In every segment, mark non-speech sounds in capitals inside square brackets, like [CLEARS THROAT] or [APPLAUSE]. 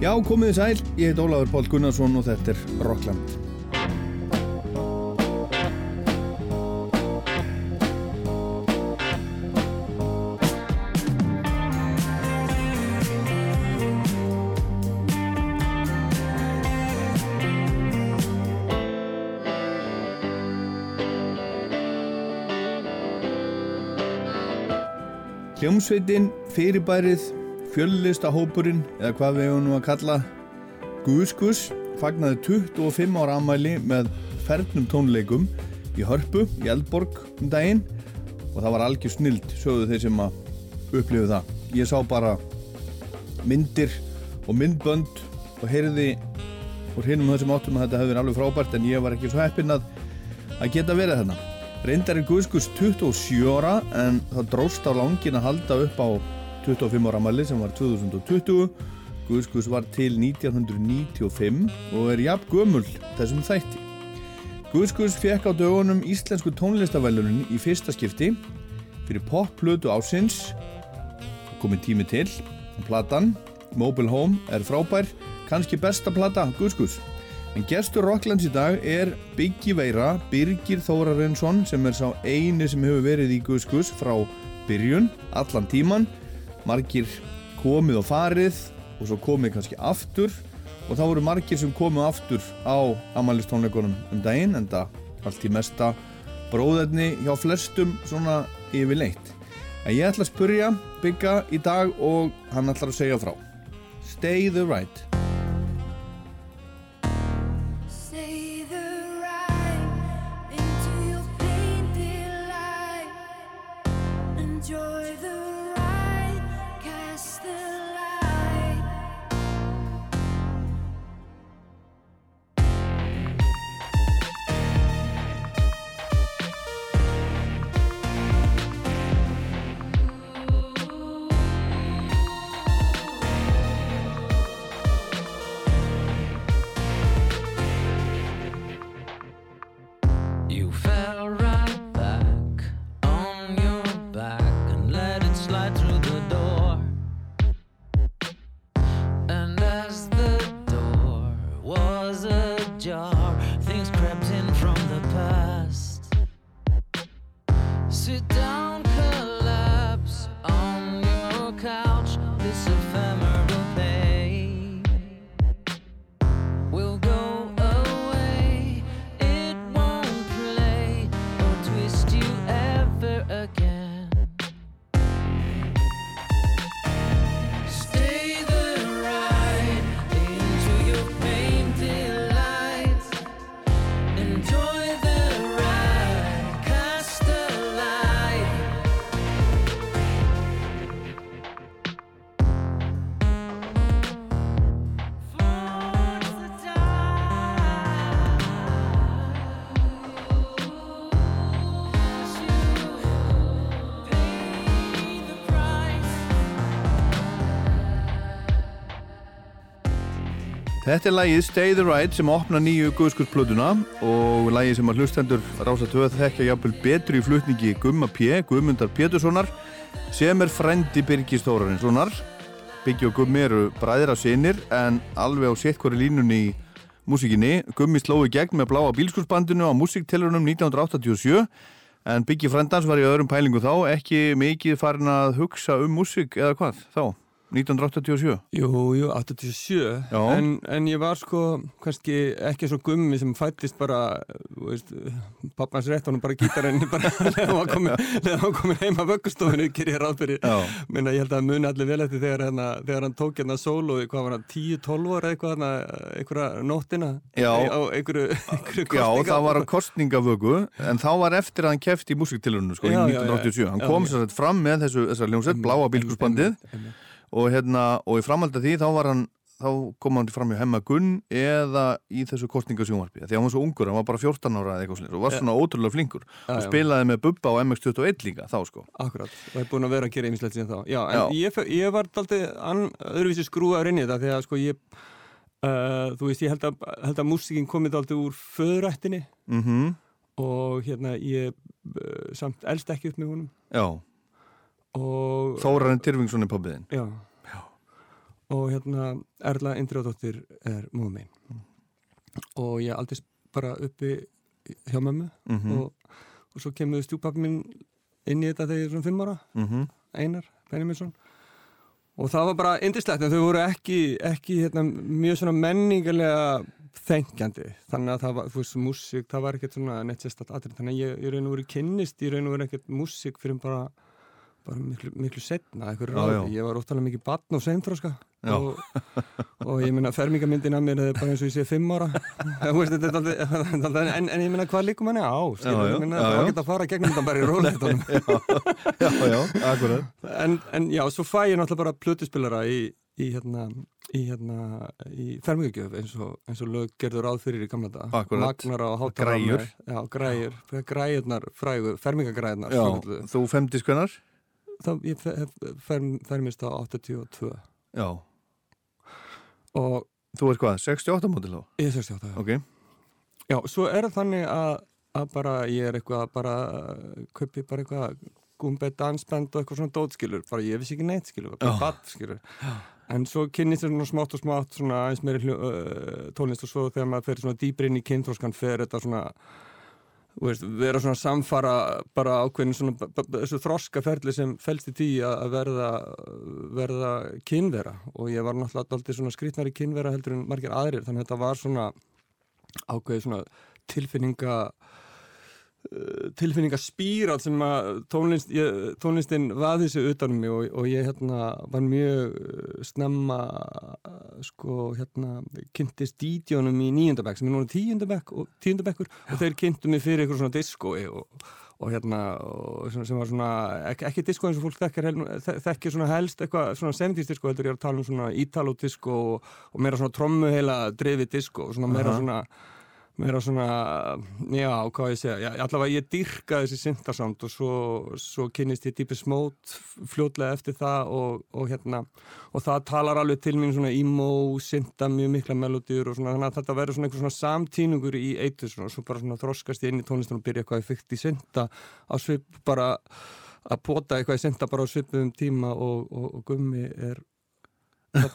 Já, komið þið sæl, ég heit Ólafur Pál Gunnarsson og þetta er Rockland. Hljómsveitin, fyrirbærið, fjöllistahópurinn eða hvað við hefum nú að kalla Guðskus fagnaði 25 ára amæli með fernum tónleikum í Hörpu, í Eldborg um daginn. Og það var algjör snild sögðu þeir sem að upplifu það. Ég sá bara myndir og myndbönd og heyrði og hinnum þessum áttum að þetta hefði verið alveg frábært en ég var ekki svo heppin að að geta verið þarna. Reyndar er Guðskus 27 ára en það dróst á langin að halda upp á 25 ára mæli sem var 2020 Guðskus var til 1995 og er jafn gömul þessum þætti. Guðskus fekk á dögunum íslensku tónlistavælunin í fyrsta skipti. Fyrir popplötu ásins komið tími til. Platan Mobile Home er frábær kannski besta plata Guðskus. En gestur Rocklands í dag er Biggi Veira Birgir Þórarensson sem er sá eini sem hefur verið í Guðskus frá byrjun allan tíman margir komið og farið og svo komið kannski aftur. Og þá voru margir sem komið aftur á amalistónleikunum um daginn en það allt í mesta bróðarni hjá flestum svona yfirleitt. En ég ætla að spurja Bigga í dag og hann ætlar að segja frá. Stay the right Þetta er lægið Stay the Right sem opna nýju Guðskursplötuna og lægið sem að hlustendur rása töð þekkja jafnvel betri í flutningi Gumma P. Guðmundar Péturssonar sem er frendi Birgi Stórarinssonar. Byggi og Gummi eru bræðir af sinir en alveg á sett hverju línunni í músikinni. Gummi slói gegn með bláa bílskursbandinu á músiktelurunum 1987 en Byggi frendans var í öðrum pælingu þá ekki mikið farin að hugsa um músik eða hvað þá? 1987? Jú, jú, 87 en, en ég var sko kannski ekki svo gummi sem fættist bara pappans rétt hann bara gítarinn [LAUGHS] bara leðan hann komin heima vöggustofinu, ger ég ráð fyrir. Minna ég held að muni allir vel eftir þegar, hana, þegar hann tók hérna solo í hvað var hann 10-12 ára eitthvað einhverja nóttina? Já, á einhverju, einhverju já, það var kostningavögu en þá var eftir að hann kefti í músiktilunum sko já, í 1987, hann kom sér fram með þessu, ljónsett, bláa bílkursbandið og hérna, og í framhald af því þá var hann, þá kom hann fram í hemma Gunn eða í þessu kostningasjónvarpi því hann var svo ungur, hann var bara 14 ára eða eitthvað slið og var svona ótrúlega flinkur ja, og spilaði með Bubba á MX21 líka þá sko. Akkurat, það er búin að vera að gera einmislegt síðan þá. Já, en Já. Ég, ég var alltaf öðruvísi skrúaður inn í þetta því að sko ég uh, þú veist, ég held að, held að músikinn komið alltaf úr föðrættinni mm -hmm. og hérna ég uh, samt elst ekki upp með honum. Já Þórarinn Tyrfingsson er pabbiðinn já. já og hérna Erla Indriðardóttir er múið minn mm. og ég aldrei bara uppi hjá mömmu mm -hmm. og, og svo kemur stjúpappi minn inn í þetta þegar ég er svona fimm ára mm -hmm. Einar Benjaminsson og það var bara indislegt en þau voru ekki, ekki hérna, mjög svona menningarlega þengjandi þannig að það var, þú veist, músík það var ekkert svona neitt sérstatt aðrið þannig að ég, ég raun og verið kynnist, ég raun og verið ekkert músík fyrir bara bara miklu, miklu setna ég var óttalega mikið batn og seinþróska og, og ég minna fermingamyndin að mér er bara eins og ég sé fimm ára. [LAUGHS] [LAUGHS] En, en ég minna hvað líkum henni á? Þá geta að fara gegnum þetta bara í [LAUGHS] róleitunum já, já, akkurat. En, en já, svo fæ ég náttúrulega bara plötuspillara í, í hérna í, hérna, í fermingagjöf eins og, eins og lög gerður áð fyrir í gamla dag Magnar á hátarannar Græjur. Græjur, græjurnar fermingagræjurnar Þú femdis þá ég fermist á 82 Já og Þú er hvað, 68 mótil á? Ég er 68, já okay. Já, svo er það þannig að, að bara ég er eitthvað bara kaupi bara eitthvað gumbið dansband og eitthvað svona dótskilur bara ég vissi ekki neitt skilur, bara oh. badd skilur já. en svo kynnist það svona smátt og smátt svona eins meiri uh, tónlist og svo þegar maður fer svona dýbri inn í kynþróskan fer þetta svona Veist, vera svona samfara bara ákveðin svona þessu þroskaferli sem fælst í tí að verða verða kynvera. Og ég var náttúrulega alltaf svona skrítnari kynvera heldur en margir aðrir þannig að þetta var svona ákveði svona tilfinninga Eh, tilfinningaspýrat sem að tónlist, ég, tónlistin vaði sig utanum mig og, og ég hérna var mjög eh, snemma eh, sko hérna kynntist dítjónum í nýjöndabæk sem er núna tíundabæk og tíundabækur og þeir kynntu mig fyrir eitthvað svona diskói og, og hérna og sem var svona, ekki, ekki diskó eins og fólk þekkir, þekkir svona helst eitthvað svona 70's diskó heldur ég að tala um svona ítalo diskó og, og meira svona trommu heila drefið diskó og svona meira uh -huh. svona meira svona, já, hvað ég segja já, allavega ég dyrka þessi syndasamt og svo, svo kynist ég Deepest Mode fljótlega eftir það og, og hérna, og það talar alveg til mín svona emo, synda mjög mikla melodýr og svona, þannig að þetta verður svona einhver svona samtíningur í eitur svona, og svo bara svona þroskast ég inn í tónlistunum og byrja eitthvað eftir í synda á svip bara að pota eitthvað í synda bara á svipum tíma og, og, og gummi er [LAUGHS] [LAUGHS]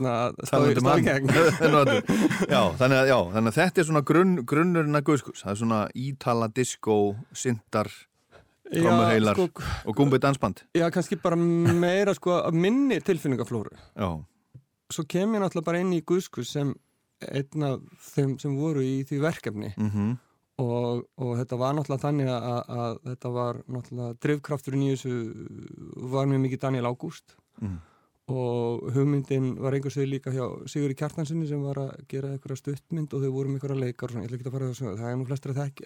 [LAUGHS] þannig að, þetta er svona grunn, grunnurinn að guðskus. Það er svona ítala, disco, syndar trómuheilar sko, og gumbið dansband. Já, kannski bara meira sko minni tilfinningaflóru. Já. Svo kem ég náttúrulega bara inn í guðskus sem einn af þeim sem voru í því verkefni. Mm -hmm. og, og þetta var náttúrulega þannig að, að, að þetta var náttúrulega drivkrafturinn í þessu var mjög mikið Daniel Ágúst. Mm og hugmyndin var einhversið líka hjá Sigurði Kjartansinni sem var að gera einhverja stuttmynd og þau voru með einhverja leikar og svona, ég ætla ekki að fara það það er nú flestir að þekk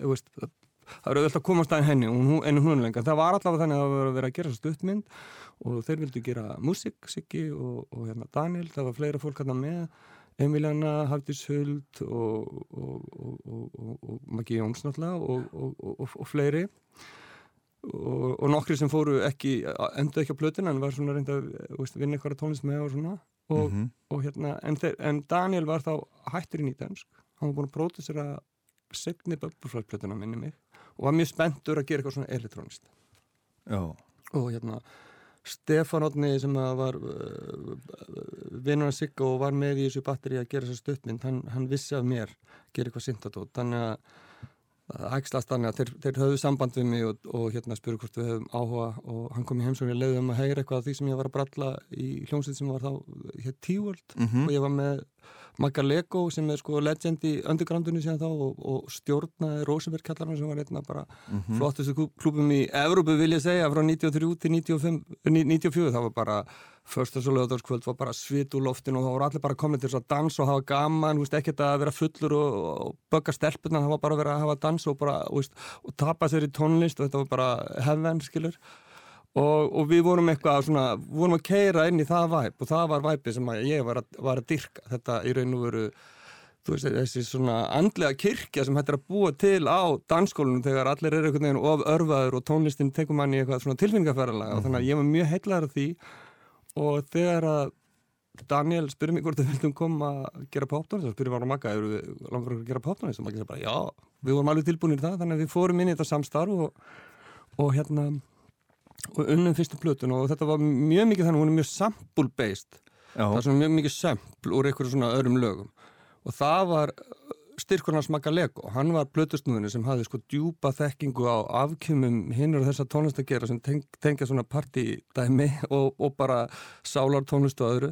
það eru auðvitað að komast að henni en hún lenga, það var allavega þannig að það var að vera að gera stuttmynd og þeir vildu gera músik, Siggi og, og hérna Daniel, það var fleira fólk hérna með Emiliana, Haldís Huld og, og, og Maggi Jóns náttúrulega og fleiri og, og nokkri sem fóru ekki endur ekki á plötuna en var svona reynda að vinna eitthvað tónlist með og svona. Og, mm -hmm. og hérna, en, þeir, en Daniel var þá hættur í nýtænsk hann var búin að pródusera segni börbúrflötuna minni mig og var mjög spenntur að gera eitthvað svona elektrónist og hérna Stefán Otni sem var uh, vinnur að sigga og var með í þessu batteri að gera þessu stöttmynd hann, hann vissi af mér að gera eitthvað syndatót þannig að ægslast þannig að þeir, þeir höfðu samband við mig og, og hérna spuru hvort við höfum áhuga og hann kom í heimsókn og leiði um að heyra eitthvað af því sem ég var að bralla í hljómsveit sem var þá hér tíuöld mm -hmm. og ég var með Magga Lego sem er sko legend í undergroundinu síðan þá og, og stjórnaði Rosenberg kallarna sem var einna bara mm -hmm. flottustu klúpum í Evrópu vil ég segja frá 93 til 95, 94 það var bara Förstas og lögadagskvöld var bara svit úr loftinu og þá voru allir bara komin til að dansa og hafa gaman, veist, ekkert að vera fullur og, og bögga stelpunar, það var bara að vera að hafa dans og, bara, veist, og tapa sér í tónlist og þetta var bara hefðvenn, skilur. Og, og við vorum eitthvað svona, vorum að keira inn í það væp og það var væpi sem ég var að, var að dyrka. Þetta í raun og veru, veist, þessi svona andlega kirkja sem hættir að búa til á dansskólunum þegar allir eru einhvern veginn of örfaður og tónlistin tekum manni eitthvað svona tilfinningarferðalega mm og þannig að ég var mjög heitlaður af því. Og þegar að Daniel spyrir mig hvort þau vildum koma að gera poptónist, þá spyrir við á Magga eru við langar að gera poptónist og Magga segir bara já, við vorum alveg tilbúinir það, þannig að við fórum inn í þetta samstarf og, og hérna og unnum fyrstu plötun og þetta var mjög mikið þannig, hún er mjög sample based Já. það er svona mjög mikið sempl úr einhverju svona öðrum lögum. Og það var styrkurnas Magalego, hann var blötusnúðinu sem hafði sko djúpa þekkingu á afkjömmum hinnur og þessar tónlist að gera sem teng, tengja svona partidæmi [LAUGHS] og, og bara sálar tónlist og öðru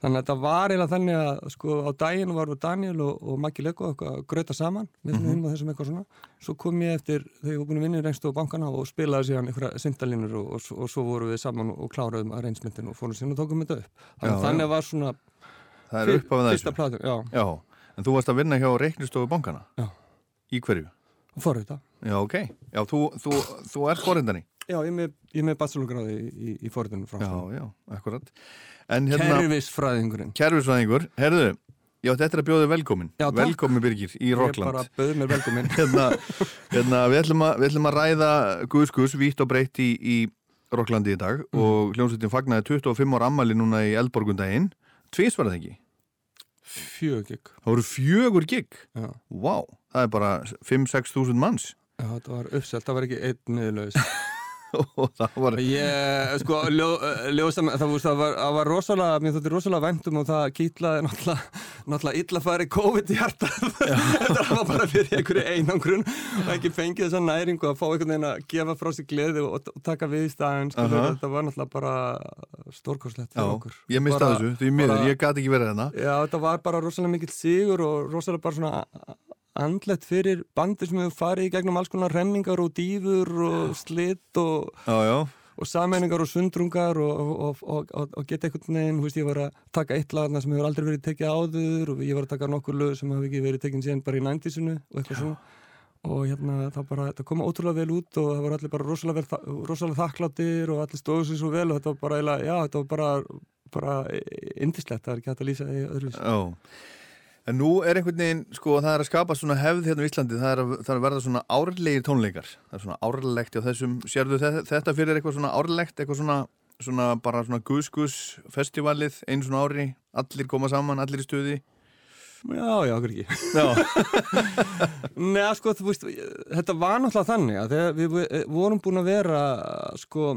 þannig að þetta var eiginlega þannig að sko á daginn við Daniel og, og Magalego að gröta saman með mm -hmm. þessum eitthvað svona svo kom ég eftir þegar ég var búin að vinna í reynstu á bankana og spilaði síðan einhverja syndalínur og, og, og svo vorum við saman og kláraðum að reynsmyndin og fórum síðan og tókum þetta upp þannig að þannig var svona fyrsta platu, já. já En þú varst að vinna hjá reiknistofu bankana? Já. Í hverju? Forrita. Já, ok. Já, þú, þú, þú er forrindani? Já, ég er með, með bachelorgráði í, í, í forritinu frá. Já, já, akkurat. Hérna, Kervisfræðingurinn. Kervisfræðingur. Herðu, já, þetta er að bjóða velkomin. Já, takk. Velkomin Birgir í Rockland. Ég er bara að bauða mér velkomin. [LAUGHS] hérna, hérna, við ætlum að, við ætlum að ræða Guðskus vítt og breytt í, í Rocklandi í dag mm. og hljómsveitin fagnaði 25 ára ammali núna í Eldborgundaginn. Tvís var það ekki? Fjögur gig. Það voru fjögur gig? Já. Vá, wow, það er bara 5-6 þúsund manns. Já, það var uppselt, það var ekki einn niðurlaus. [LAUGHS] og það var ég, sko, ljó, ljósa, það, var, það var rosalega mér þóttir rosalega vendum og það kýtlaði náttúrulega, náttúrulega illa færi COVID í hjarta [LAUGHS] [LAUGHS] þetta var bara fyrir einhverju einangrun og ekki fengið þessa næringu að fá einhvern veginn að gefa frá sig gleði og, taka við í staðin uh -huh. þetta var náttúrulega bara stórkorslegt fyrir okkur ég mista þessu, því miður, ég gæti ekki verið þarna já, þetta var bara rosalega mikill sigur og rosalega bara svona andlet fyrir bandir sem hefur farið í gegnum alls konar remmingar og dýfur og slitt og, og sammenningar og sundrungar og, og, og geta einhvern veginn, hú veist ég var að taka eitt lagna sem hefur aldrei verið tekið áður og ég var að taka nokkur lög sem hefur ekki verið tekið síðan bara í nændisunu og eitthvað svona og hérna það bara, þetta kom ótrúlega vel út og það var allir bara rosalega, vel, rosalega þakkláttir og allir stóðu sér svo vel og þetta var bara, já þetta var bara, bara indislegt, það er ekki hægt að lýsa því öðruvísi. Já. En nú er einhvern veginn, sko, það er að skapa svona hefð hérna í Íslandi, það er að, það er að verða svona árlegir tónleikar, það er svona árlegt á þessum, sérðu þetta fyrir eitthvað svona árlegt, eitthvað svona, svona bara svona guðskus festivalið, einu svona ári, allir koma saman, allir í stuði? Já, já, okkur ekki. [LAUGHS] Nei, sko, þú veist, þetta var náttúrulega þannig að við vorum búin að vera, sko,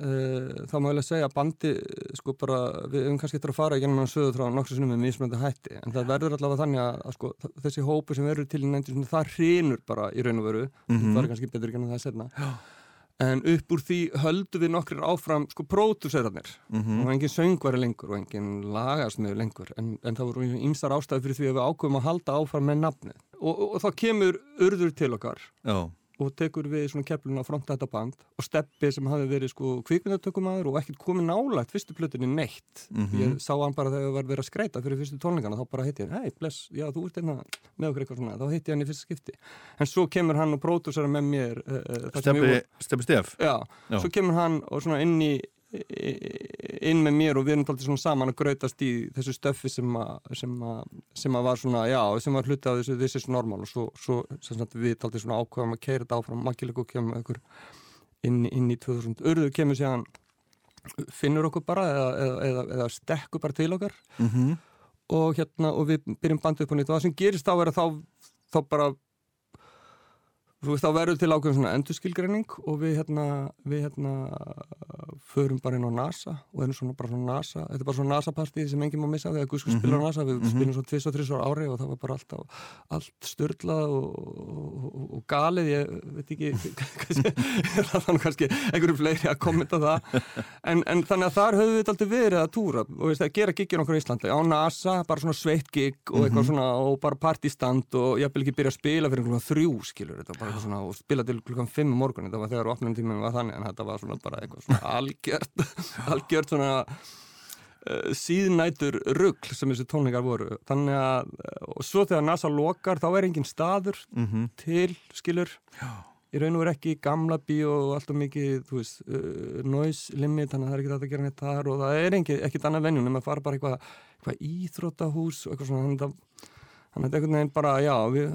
Uh, þá má ég lega segja að bandi sko bara, við höfum kannski eftir að fara í gennum söðu frá nokkur sinnum með mismönda hætti en það verður allavega þannig að, að sko, þessi hópu sem verður til í nænti það hrýnur bara í raun og veru. Mm -hmm. það er kannski betur en það setna Já. en upp úr því höldu við nokkur áfram sko pródúserarnir. Mm -hmm. og engin söngvari lengur og engin lagarsmiður lengur en, en það voru ímsar ástæði fyrir því að við ákveðum að halda áfram með nafni og, og, og þá kemur urður til okkar. Já og tekur við svona keflun á fronta þetta band og Steppi sem hafi verið sko kvikmyndatökumæður og ekkert komið nálægt fyrstu plötunni neitt. Mm -hmm. ég sá hann bara þegar það var verið að skreita fyrir fyrstu tónleikana þá bara hitti hann, hei bless, já þú ert einna með okkur eitthvað svona, þá hitti hann í fyrsta skipti. En svo kemur hann og pródúsera með mér uh, Steppi, Steppi Steff já, já, svo kemur hann og svona inn í inn með mér og við erum alltaf saman að grautast í þessu stöffi sem að, sem sem að var svona, já, sem var hluti af þessu this is normal. Og svo, svo sagt, við alltaf svona ákveðum að keira þetta áfram. Magilegu kemur okkur inn, inn í 2000, Urður kemur síðan finnur okkur bara eða, eða, eða stekkur bara til okkar. Mm -hmm. og hérna og við byrjum bandið upp á nýtt. Og það sem gerist þá er að þá, þá bara Þú veist, þá verður til ákveðum svona endurskilgreining og við hérna, við hérna förum bara inn á NASA og erum svona bara svona NASA, þetta er bara svona NASA-partí sem enginn má missa þegar Guðsku spilar á mhm. NASA, við mm -hmm. spilum svona 23 ára ári og það var bara alltaf, allt störlað og, og, og galið, ég veit ekki, var [LAUGHS] kannski einhverju fleiri að kommenta það, en, en þannig að þar höfum við alltaf verið að túra og veist, að gera gigir okkur í Íslandi á NASA, bara svona sveitt gig og eitthvað -hmm. svona og bara partístand og ég vil ekki byrja að spila fyrir einhverjum þrjú, skilur, þetta bara svona og spila til klukkan 5 um morgun þetta var þegar opnum tímum var þannig en þetta var svona bara eitthvað svona [LAUGHS] algjört algjört svona uh, síðnætur ruggl sem þessi tónleikar voru þannig að og svo þegar NASA lokar þá er engin staður mm -hmm. til skilur Já. í raun og veru ekki gamla bí og alltaf mikið þú veist uh, noise limit þannig að það er ekki þetta að gera neitt þar og það er ekki, ekkit annað vennjum en maður fara bara eitthvað eitthva íþrótahús og eitthvað svona þannig að Þannig að einhvern veginn bara, já, við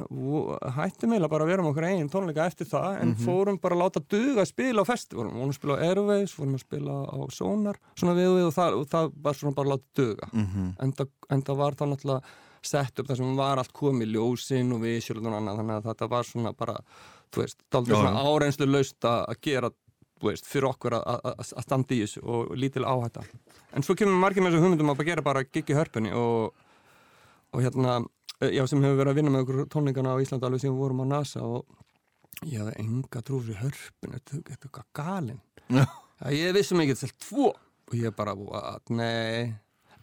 hættum eiginlega bara að vera um okkur einn tónleika eftir það en mm -hmm. fórum bara að láta duga að spila á festivalum. Vorum að spila á Airways, fórum að spila á Sonar, svona við og við og það, og það var svona bara að láta duga. Mm -hmm. en, það, en það var það náttúrulega sett upp þar sem var allt komið ljósinn og við sjálf og annað, þannig að þetta var svona bara, þú veist, var svona áreinslu laust að gera veist, fyrir okkur að standa í þessu og lítil áhætta en svo kemur margir með þessu hugmyndum að gera bara gigi hörpunni og, og hérna, já sem hefur verið að vinna með okkur tónleikana á Íslanda alveg sem við vorum á NASA og ég hafði enga trúfri hörpunni, þetta er eitthvað galinn ég vissum ekki þetta tvo. Og ég bara, nei.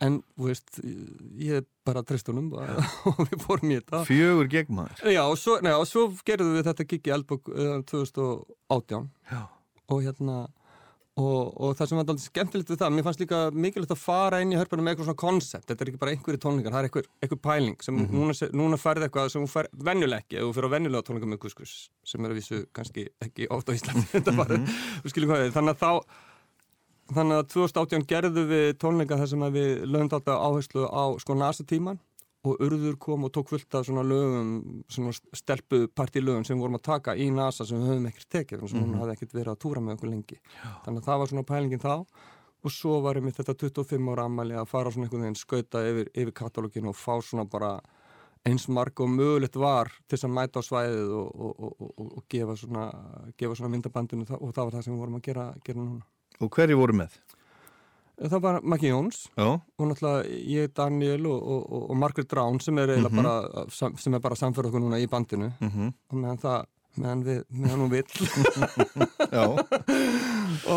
En veist, ég bara trist honum [LAUGHS] og við fórum í þetta. Fjögur gegn maður. Já, og svo, svo gerðum við þetta gig í Elbog uh, 2018 Já. og hérna og, og það sem var alltaf skemmtilegt við það mér fannst líka mikilvægt að fara inn í hörpunum með eitthvað svona koncept, þetta er ekki bara einhverju tónlingar það er einhver, einhver pæling sem mm -hmm. núna, núna færði eitthvað sem hún fær venjuleg ekki ef þú fyrir á venjulega tónlingar með kuskus sem er að vísu kannski ekki ótt á Íslandi [LAUGHS] mm -hmm. þannig að þá Þannig að 2018 gerðu við tónleika þar sem við lögum þetta áherslu á sko nasa tíman og Urður kom og tók fullt af svona lögum, svona stelpu partilögum sem vorum að taka í nasa sem við höfum ekkert tekið, þannig að hún mhm. hafði ekkert verið að túra með okkur lengi. Já. Þannig að það var svona pælingin þá og svo varum við þetta 25 ára ammali að fara svona einhvern veginn skauta yfir, yfir katalóginu og fá svona bara eins marg og mögulegt var til þess að mæta á svæðið og, og, og, og gefa svona, svona myndabandinu og það var það sem við vorum að gera, gera núna. Og hverju voru með? Það var Maggi Jóns Já. og náttúrulega ég, Daniel og, og, og Margaret Brown sem er, mm -hmm. bara, sem er bara samförð okkur núna í bandinu mm -hmm. og meðan það meðan, við, meðan hún vill [LAUGHS] og,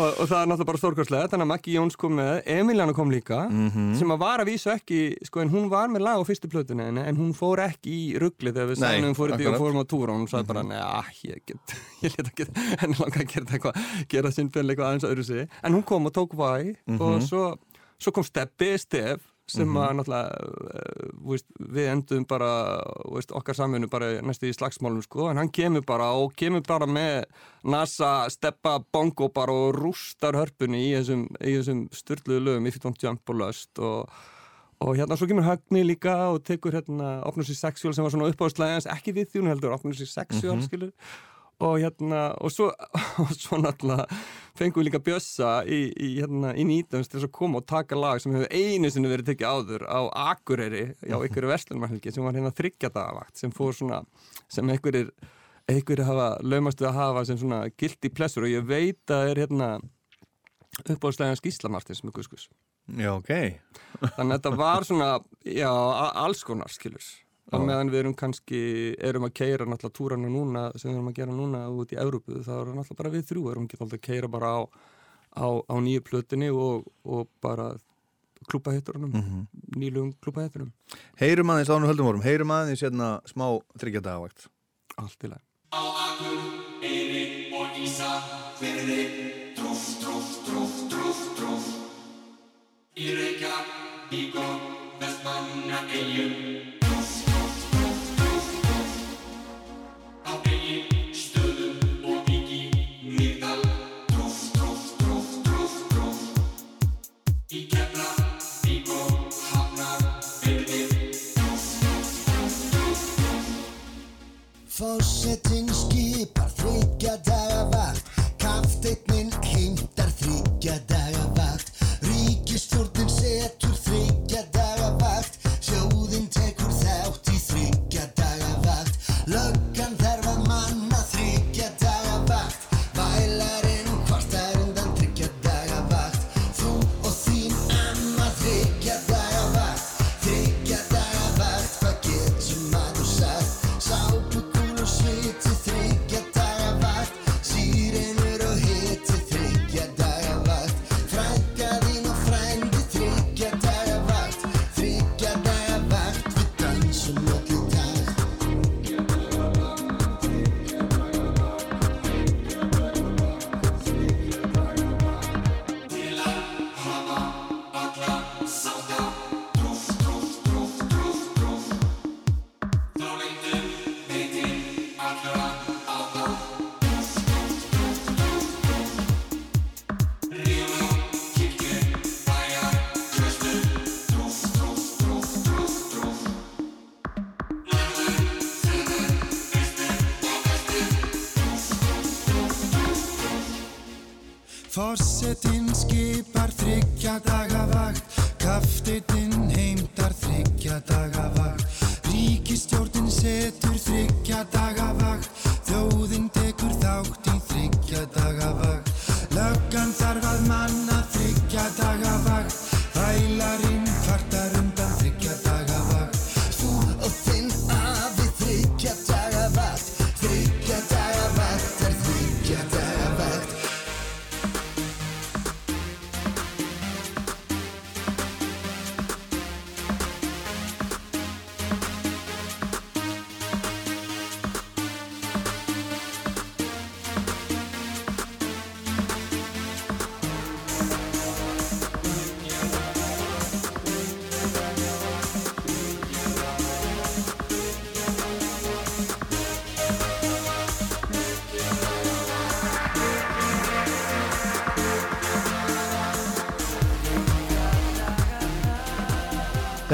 og það er náttúrulega bara stórkværslega þannig að Maggi Jóns kom með, Emiliana kom líka mm -hmm. sem að var að vísa ekki sko en hún var með lag á fyrstu plötunni en hún fór ekki í ruggli þegar við sænum fórum og fórum á túra og hún sagði bara, mhm. neða, ég get [LAUGHS] ég leta ekki, henni langa að gera þetta eitthvað gera eitthvað aðeins öðru sig en hún kom og tók væg og mhm. svo, svo kom Steppi, Stef sem -hmm. að náttúrulega veist, við endum bara veist, okkar samfunnu bara næstu í slagsmálum sko, en hann kemur bara og kemur bara með NASA, steppa, bongo bara og rústar hörpunni í þessum, þessum styrluðu lögum, If You Don't Jump og Lust og, og hérna svo kemur Högni líka og tekur hérna Opnus í Sexual sem var svona uppáðslega ekki við þjónu heldur, Opnus í Sexual mm -hmm. skilur og hérna og svo, [LAUGHS] og svo náttúrulega fengum við líka bjössa í, í, hérna, í nýtans til að koma og taka lag sem hefur einu sinni verið tekið áður á Akureyri á ykkur verslunumælgi sem var hérna þryggjadagavakt sem fór svona sem einhverjir hafa laumastu að hafa sem svona gildi plessur og ég veit að það er hérna uppáðslega skíslamartins með kuskus Já, ok. Þannig að þetta var svona, já, alls konar skilurs á meðan við erum kannski, erum að keira náttúrulega túranu núna sem við erum að gera núna út í Európu, þá erum náttúrulega bara við þrjú erum ekki alltaf að keira bara á, á, á nýju plötinni og, og bara klúpahitturunum mm -hmm. nýlugum klúpahitturum Heyrum aðeins ánum höldum vorum, heyrum aðeins hérna smá þryggjadagavakt Allt í læg Á akkur, eyri og ísa verði trúf, trúf, trúf, trúf, trúf Í reykja, í góð, vestmanna eigum Fórsetin skipar þryggja daga vakt. Kafteitnin heimtar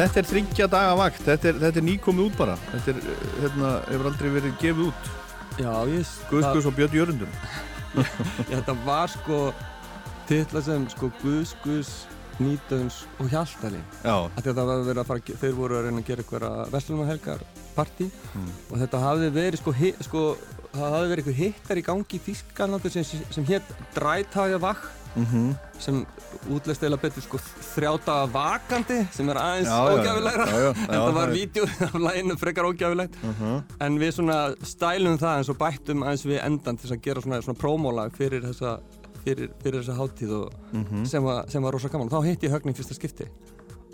Þetta er þryggja daga vakt, þetta er, þetta er nýkomið út bara. Þetta er, hérna, hefur aldrei verið gefið út. Já, ég Guðskus og Björn Jörundur. [LAUGHS] Já, þetta var sko titla sem sko Guðskus, Nýtöns og að þetta var verið að fara, þeir voru að reyna að gera eitthvað Vestlunarhelgar partí Mm. og þetta hafði verið sko, hi, sko það hafði verið eitthvað hittar í gangi í Þískanlandi sem, sem hétt Drætaga Vach mhm. sem útlæst eða betur sko þrjáta vakandi sem er aðeins já, ógæfilegra já, [LAUGHS] þetta var það er- vídeo [LAUGHS] af læginu frekar ógæfilegt en við svona stælum það eins og bættum aðeins við endan til að gera svona, svona prómólag fyrir þessa fyrir, fyrir þessa hátíð og Mhm. sem, var, sem var rosa gaman. Þá hitti ég högnin fyrsta skipti.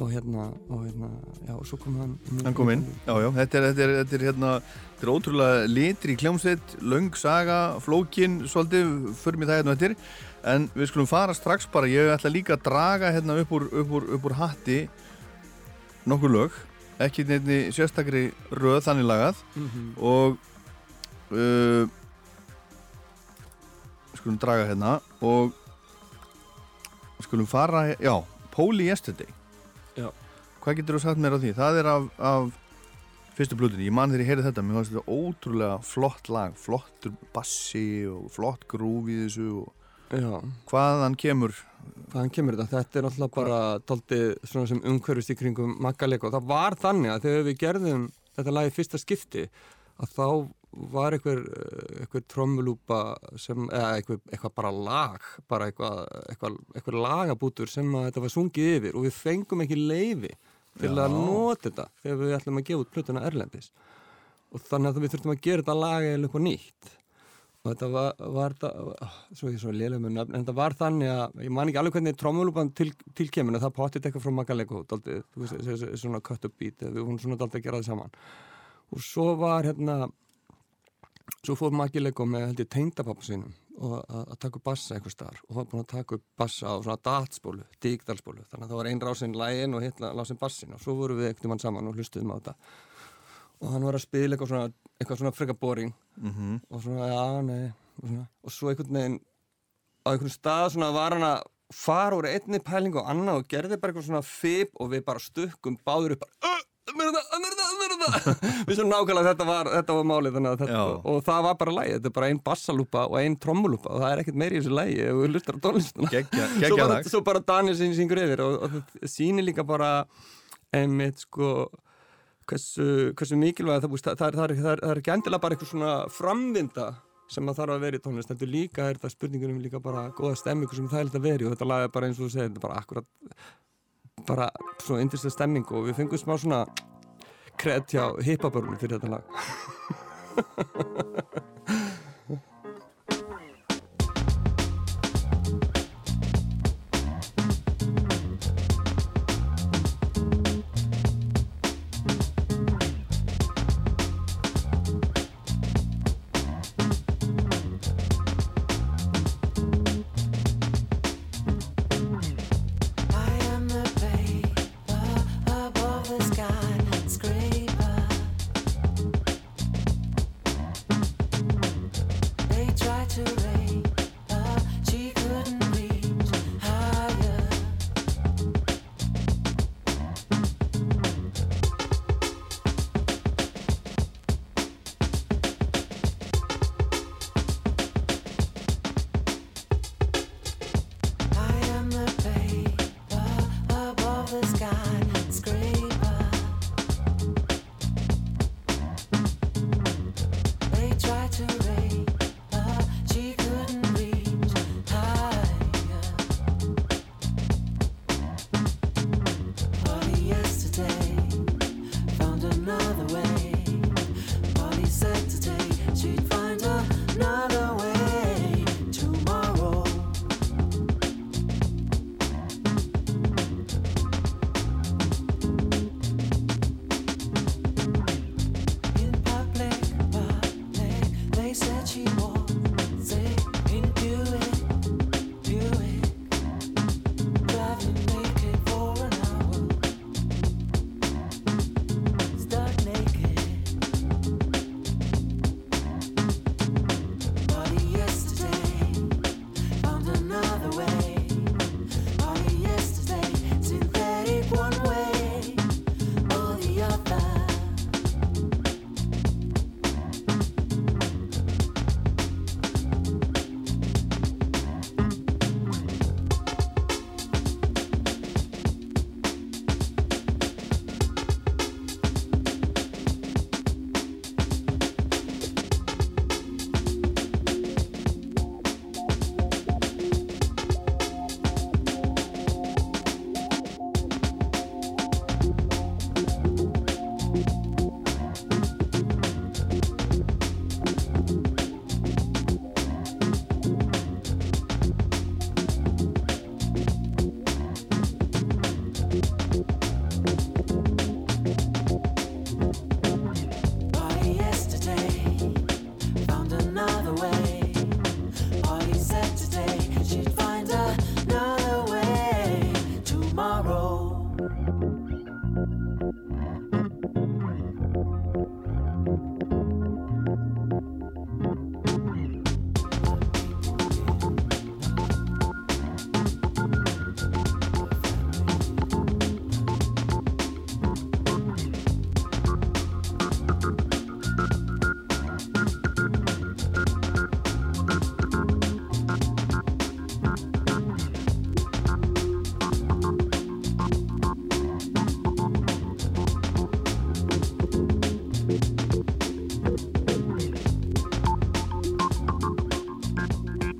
Og hérna, og hérna, já, og svo kom hann Hann kom inn, já, já, þetta er, þetta er, þetta er hérna, þetta er ótrúlega litri í kljómsveit, löng saga, flókin, svolítið, fyrir mig það hérna eftir, en við skulum fara strax bara, ég ætla líka að draga hérna upp úr, upp úr, upp úr hatti nokkur lög, ekki nefni sérstakri röð þannig lagað Mhm. og uh, skulum draga hérna og skulum fara, já, Póli Yesterday Já. hvað getur þú sagt mér á því? Það er af, af fyrstu blöðinni, ég man þegar ég heyrði þetta mér fannst þetta ótrúlega flott lag flottur bassi og flott grúf í þessu og Já, hvaðan kemur hvaðan kemur þetta? Þetta er náttúrulega bara daldið svona sem umhverfist í kringum makkaleg og það var þannig að þegar við gerðum þetta lag í fyrsta skipti að þá var einhver, eh, einhver trommulúpa sem, eða einhver, eitthvað bara lag, bara eitthvað, eitthvað, eitthvað lagabútur sem að þetta var sungið yfir og við fengum ekki leifi til Já. að nota þetta þegar við ætlum að gefa út plötuna Erlendis og þannig að við þurftum að gera þetta lag eða eitthvað nýtt og þetta var, var það, svo ég svo lélega nöfn, en þetta var þannig að ég man ekki alveg hvernig trommulúpan til, tilkemur en það potið eitthvað frá Magalego daldið, þú veist, þessi svona cut up beat við vorum svona daldið að gera það saman. Og svo var hérna svo fór Magalego með held ég tengdapappa sínum og að, taka upp bassa eitthvað starf og var búin að taka upp bassa á svona datspólu, digdalspólu þannig að það var ein rásinn lægin og hitt rásinn bassin og svo vorum við einhvern mann saman og hlustuðum á þetta og hann var að spila eitthvað svona, eitthvað svona freka boring. Mm og svona, já, nei og, svona, og svo einhvern veginn á einhvern stað svona var hann að fara úr einni pæling og annað og gerði bara eitthvað svona fib og við bara stukkum báður upp bara, "Ö, mér er það, mér er það, mér er það við svo nákvæmlega þetta var, þetta var málið þannig að þetta, og það var bara lægi, þetta er bara ein bassalúpa og ein trommulúpa og það er ekkert meiri í þessu lægi ef við lustar á tónlistuna geggja, [LAUGHS] svo, bara, svo bara Daniel sem syngur yfir og, og það sýnir líka bara einmitt sko hversu, hversu mikilvæg það, það, það, það, það, það er ekki endilega bara eitthvað svona framvinda sem það þarf að vera í tónlist heldur líka er það spurningunum líka bara góða stemmingu sem það er þetta veri og þetta lag er bara eins og þú segir þetta er bara akkurat bara svona indislega stemming og við fengum smá svona kred hjá hippabörnum fyrir þetta lag [LAUGHS]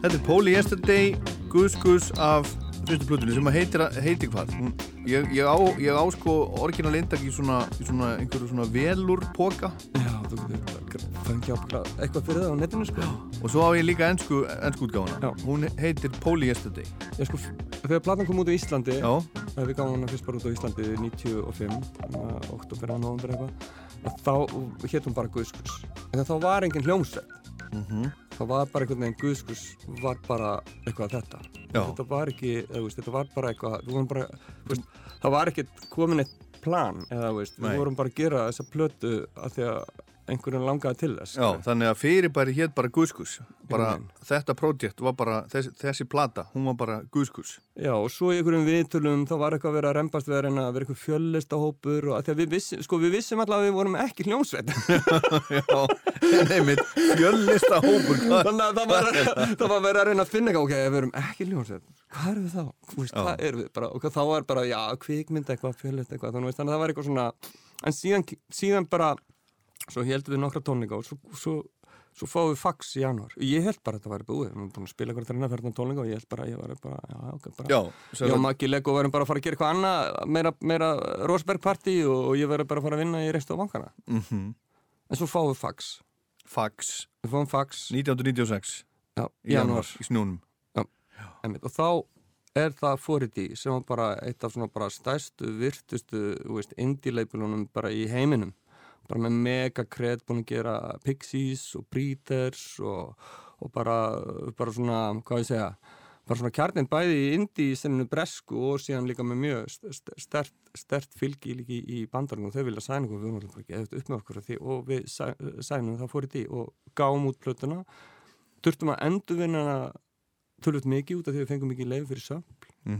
Þetta er Póli Yesterday, Gus Gus af fyrstu plötunni sem að heitir, heitir hvað? Hún, ég, ég, á, ég á sko orginal indak í svona, svona einhverju svona velur póka Já, þú getur fengið eitthvað fyrir það á netinu sko. og svo á ég líka ennsku. Já. Hún heitir Póli Yesterday. Ég sko, þegar platan kom út á Íslandi, Já, við gáum hana fyrst bara út á Íslandi 95, oktober eitthvað, og þá hétt hún bara Guðskus. En þá var engin hljómsveit. mhm, Það var bara einhvern veginn Guðskus var bara eitthvað þetta. Já. Þetta var ekki, veist, þetta var bara eitthvað, bara, veist, það var ekkert komin eitt plan, eða veist, við vorum bara að gera þessa plötu af því að einhverjum langaði til þess. já, þannig að fyrirbæri hétt bara Gus. Bara Einhvern þetta projekt var bara, þessi, þessi plata, hún var bara Gus. Já, og svo í einhverjum viðtölum þá var eitthvað að vera að rembast við að vera eitthvað fjöllista hópur og að við vissum, sko við vissum alltaf að við vorum ekki hljómsveit [LAUGHS] Já, neymitt, fjöllista hópur, [LAUGHS] hvað? þannig að það var, það var verið að reyna að finna ok, við erum ekki hljómsveit hvað erum við þá? Já. hvað erum við? Bara, og þá var bara, já, kvikmynd eitthvað, fjöllista eitthvað, þannig að það var eitthvað svona en síðan, síðan bara svo heldum við nokkra tónleika og svo, svo, svo fáum við fax í januar ég held bara að þetta væri búið, við erum búin að spila eitthvað þrenna fyrir tónleika og ég held bara, ég var bara, já, ok, bara Já, Já, Maggi Lego verðum bara að fara að gera eitthvað annað meira, meira Rosberg party og, og ég verður bara að fara að vinna í reist á bankana. Mm en svo fáum við fax. Fax, við fáum fax. 1996, já, í januar, januar í einmitt, og þá er það Fority sem var bara eitt af svona bara stærstu, virtustu indie-leipilunum bara í heiminum bara með mega kred búin að gera Pixies og Breeders og, og bara, bara svona, hvað ég segja bara svona kjarnin bæði í indie senninu bresku og síðan líka með mjög st- stert, stert fylgi líka í, í bandarinn og þau vilja sæna okkur, við vorum bara ekki upp með okkur því og við sæ- sænum það fór í tí og gáum út plötuna. Þurftum að endurvinna tölvöld mikið út af því við fengum mikið leið fyrir söm Mm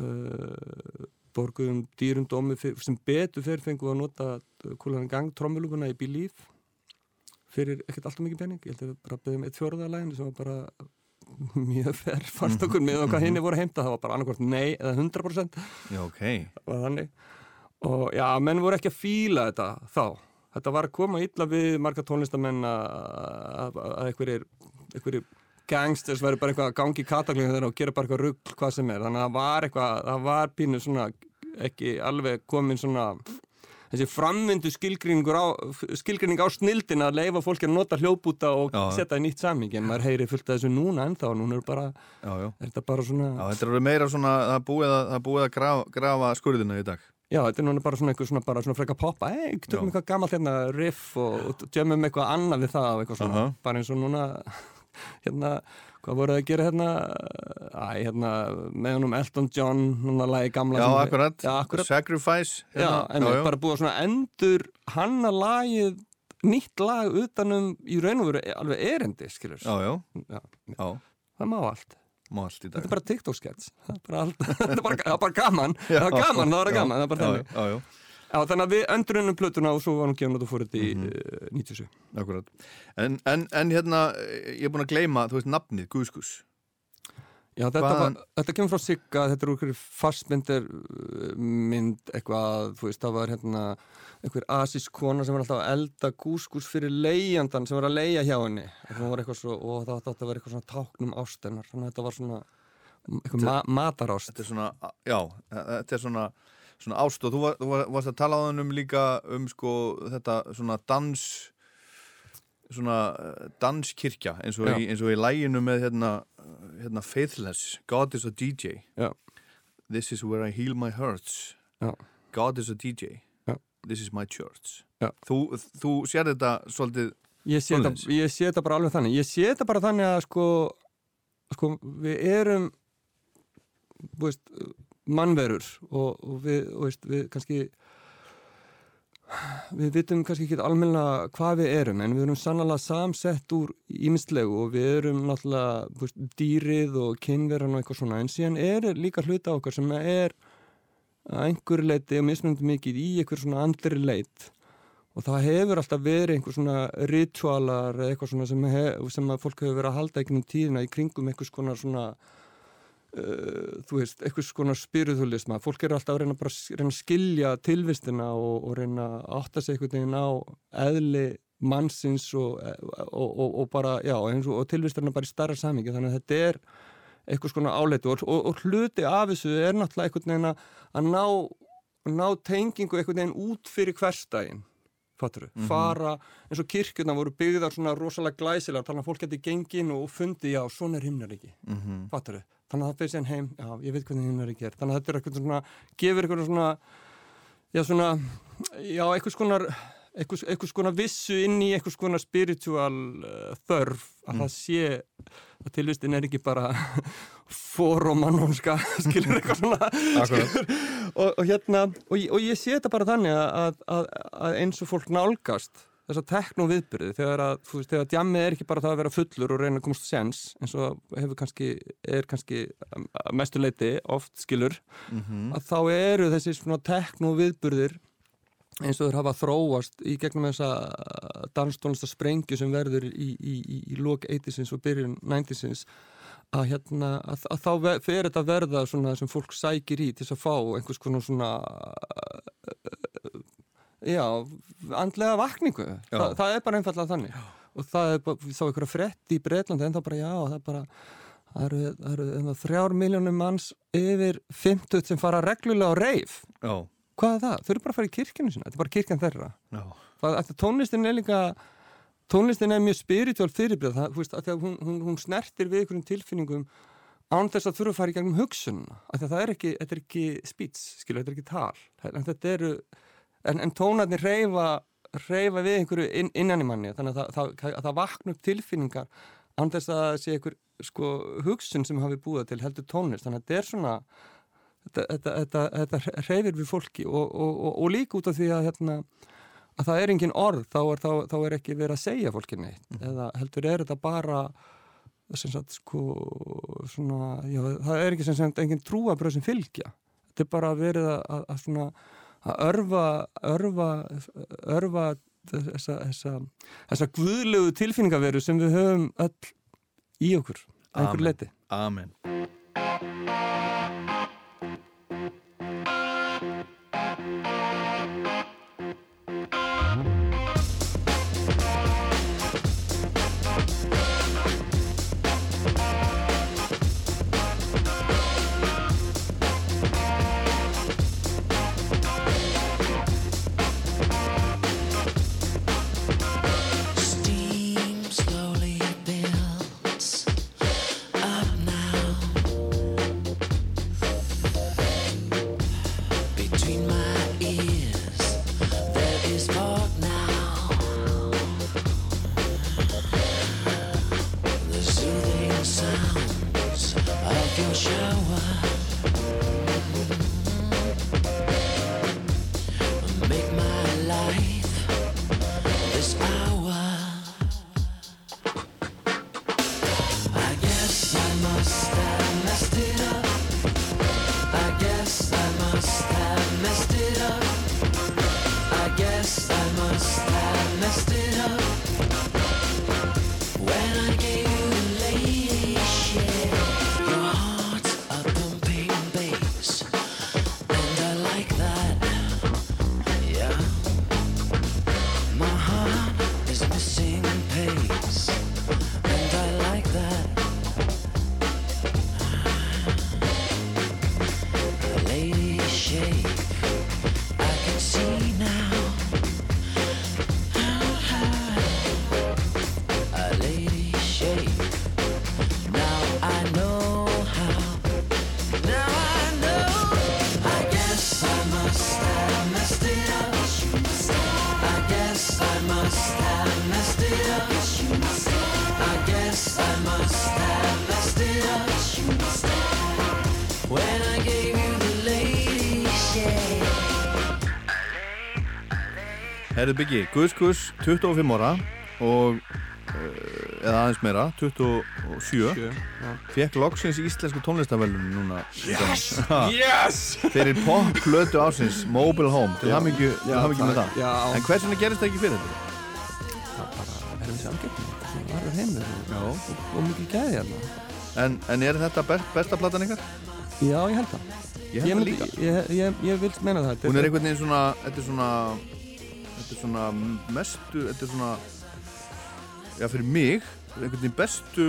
uh, borguðum dýrum dómi sem betur fyrir fengum við að nota kúlan gang trommulúpuna í Believe fyrir ekkert alltaf mikið pening. Ég held að við bara beðum eitt fjóruðarlegin sem var bara [LAUGHS] mjög fer fannst okkur með okkar hinni voru heimta. Það var bara annarkvort nei eða 100% Já, ok. var þannig. Og já, menn voru ekki að fíla þetta þá. Þetta var að koma illa við marga tónlistamenn að einhverjir gangsters væri bara eitthvað að gangi í kataklingum þeirra og gera bara eitthvað rugg hvað sem er þannig að það var eitthvað, það var pínu svona ekki alveg komin svona þessi framvindu skilgreiningur á, skilgreining á snildin að leifa fólki að nota hljóðbúta og Já. setja í nýtt saming en maður heyri fullt af þessu núna ennþá núna er bara, Já, já. er þetta bara svona Já, þetta er orðið meira svona, það búið að, það búið að grafa, grafa skurðina í dag. Já, þetta er núna bara svona svona, bara svona freka poppa, ei, tökum eitthvað gammalt hérna riff og, og tjömmum eitthvað annað við það eitthvað svona, Aha. bara eins og núna hérna, hvað voru það að gera hérna? Æ, hérna, með honum Elton John, núna lagi gamla Já, sem- akkurat. Já, akkurat, Sacrifice. já, hérna. en já, já. bara búið að svona endur hanna lagið nýtt lag utanum í raun og veru alveg erindi, skilur Já, já, Já, já, það má allt. Þetta er bara TikTok-skets það er bara, [LAUGHS] það er bara, það er bara gaman. Það er gaman, það er gaman, það er bara Já, þannig já, þannig að við endurinnum plötuna og svo var hún gefin út og fór þetta í Mhm. mm 97. akkurat. En, en, en hérna, ég er búin að gleyma, þú veist, nafnið, Guðskus. Já, þetta, var, þetta kemur frá Sigga, þetta er okkur fastmyndir uh, mynd eitthvað, þú veist, það var hérna einhver asísk kona sem var alltaf að elda gúskus fyrir leijandan sem var að leia hjá henni hún var eitthvað svo, og það átti að vera eitthvað svona táknum ástennar, þannig að þetta var svona eitthvað ma matarást. Þetta er svona, já, þetta er svona, svona ást og þú, var, þú var, varst að tala á þennum líka um sko þetta svona dans, svona eh, danskirkja eins og, í, eins og í læginu með hérna, hérna Faithless, God is a DJ. Já, This is where I heal my hurts. já, God is a DJ. Já. This is my church. Þú, þú sér þetta svolítið, Ég sé, þetta, bara alveg þannig Ég sé þetta bara þannig að sko, sko við erum veist, mannverur og, og við, og veist, við kannski við vitum kannski ekki almennilega hvað við erum en við erum sannlega samsett úr ímislegu og við erum náttúrulega veist, dýrið og kynveran og eitthvað svona en síðan er líka hluta okkar sem er að einhverju leiti og mismunandi mikið í einhver svona andri leit. Og það hefur alltaf verið einhver svona ritualar eitthvað svona sem, hef, sem fólk hefur verið að halda einhvern tíðina í kringum einhvers konar svona uh, þú veist, einhvers konar spiritualisma. Fólk eru alltaf að reyna, bara, reyna að skilja tilvistina og, og reyna að átta sig einhvern veginn á eðli mannsins og, og, og, og bara, já, og, tilvisturinn bara í starra samingi, þannig að þetta er eitthvað svona áleitu og, hluti af þessu er náttúrulega einhvern veginn að ná, ná tengingu einhvern veginn út fyrir hverstægin fattur fara, eins og kirkjurna voru byggðar svona rosalega glæsilega þannig að fólk geti gengin og fundi, já, svona er himnaríki mm -hmm. fattur þannig að það fyrir síðan heim, já, ég veit hvernig himnaríki er þannig að þetta er eitthvað svona, gefur eitthvað svona já, svona já, eitthvað skonar eitthvað, eitthvað skona vissu inn í eitthvað skona spiritual uh, þörf að það sé að tilvistin er ekki bara [LAUGHS] fórómanónska [LAUGHS] skilur eitthvað svona skilur, og, og hérna og, og ég sé þetta bara þannig að, að, að eins og fólk nálgast þessa tekno viðbyrði þegar að, þú veist, þegar djammið er ekki bara það að vera fullur og reyna að komast sens eins og hefur kannski, er kannski mestu leiti oft skilur að þá eru þessi svona tekno viðbyrðir eins og þeir hafa þróast í gegnum þessa danstónlista sprengju sem verður í, í, í, í lok 80-sins og byrjun 90-sins að, hérna, að, að þá fer þetta verða svona sem fólk sækir í til að fá einhvers konar svona já, andlega vakningu. Þa, það er bara einfallega þannig. Já. og það er bara, við sá einhverja frett í Breitlandi en þá bara já, það er bara það eru, það eru það þrjár miljónum manns yfir 50 sem fara reglulega á reif Já, hvað er það? Þau eru bara að fara í kirkjunu sinna, þetta er bara kirkjan þeirra. Það, að tónlistin er líka tónlistin er mjög spiritual fyrirbrið það, veist, að að hún, hún, hún snertir við einhverjum tilfinningum án þess að þurfa að fara í gegnum hugsunna að það er ekki, þetta er ekki speech skilur, þetta er ekki tal. Þetta eru, en, en tónarnir reyfa reyfa við einhverju inn, innan í manni þannig að það, það, að það vakna upp tilfinningar þess að það sé einhver sko, hugsun sem hafi búið til heldur tónlist. Þannig að þetta er svona þetta, þetta, þetta, þetta reyfir við fólki og, og, og, og líka út af því að hérna, að það er engin orð þá er, þá, þá er ekki verið að segja fólki neitt. Eða heldur er þetta bara sem sagt sko svona, já, það er ekki sem sagt engin trúabröð sem fylgja. Þetta er bara verið að, að, að svona að örfa örfa, örfa þessa, þessa, þessa guðlegu tilfinningaveru sem við höfum öll í okkur einhver leiti amen Herðu byggi, Guðs Guðs, 25 ára og uh, eða aðeins meira, 27 Sjö, já. fekk loksins íslensku tónlistavellun núna yes! Yes! fyrir pop-plötu ásins Mobile Home, til hamingju með það Já, en hvers vegna gerist það ekki fyrir þetta? það bara er þessi algjörn það var heimur Já. og, og mikið gæði hérna En, en er þetta best, besta platan ykkar? Já, ég held það Ég held það líka Ég, ég, ég vil meina það Hún er einhvern veginn svona, þetta er svona þetta er svona mestu, þetta er svona já fyrir mig einhvern veginn bestu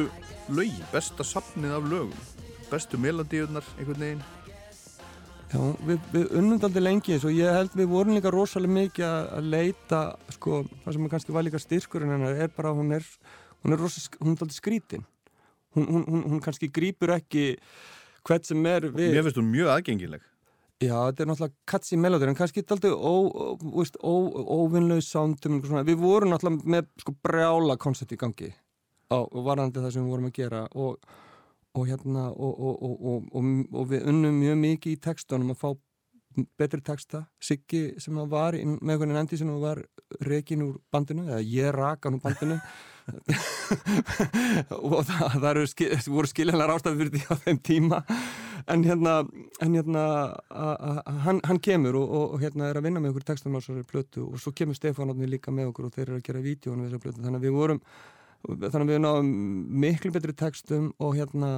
lögi besta safnið af lögum. Bestu melodíunar einhvern veginn. Já, við, við unnum aldrei lengi eins og ég held við vorum líka rosalega mikið að, leita sko, það sem kannski var líka styrkurinn hennar er bara hún er hún er, rosa, hún er aldrei skrítin. Hún, hún, hún, hún kannski grýpur ekki hvert sem er við Mér finnst hún mjög aðgengileg Já, þetta er náttúrulega katsi melódir en kannski aldrei óvinnlaus sándum við vorum náttúrulega með sko, brjála koncept í gangi á varðandi það sem við vorum að gera og og hérna og, og, við unnum mjög mikið í textunum að fá betri texta. Siggi sem var inn, með einhvern endi sem var rekin úr bandinu eða ég rakan úr bandinu. [LAUGHS] Og það, það eru, voru skiljanlega rástað fyrir því á þeim tíma en hérna, en hérna hann, hann kemur og hérna er að vinna með okkur textunum á þessari plötu og svo kemur Stefán líka með okkur og þeir eru að gera vídjónu við þessari plötu. Þannig að við vorum þannig að við náum miklu betri textum og hérna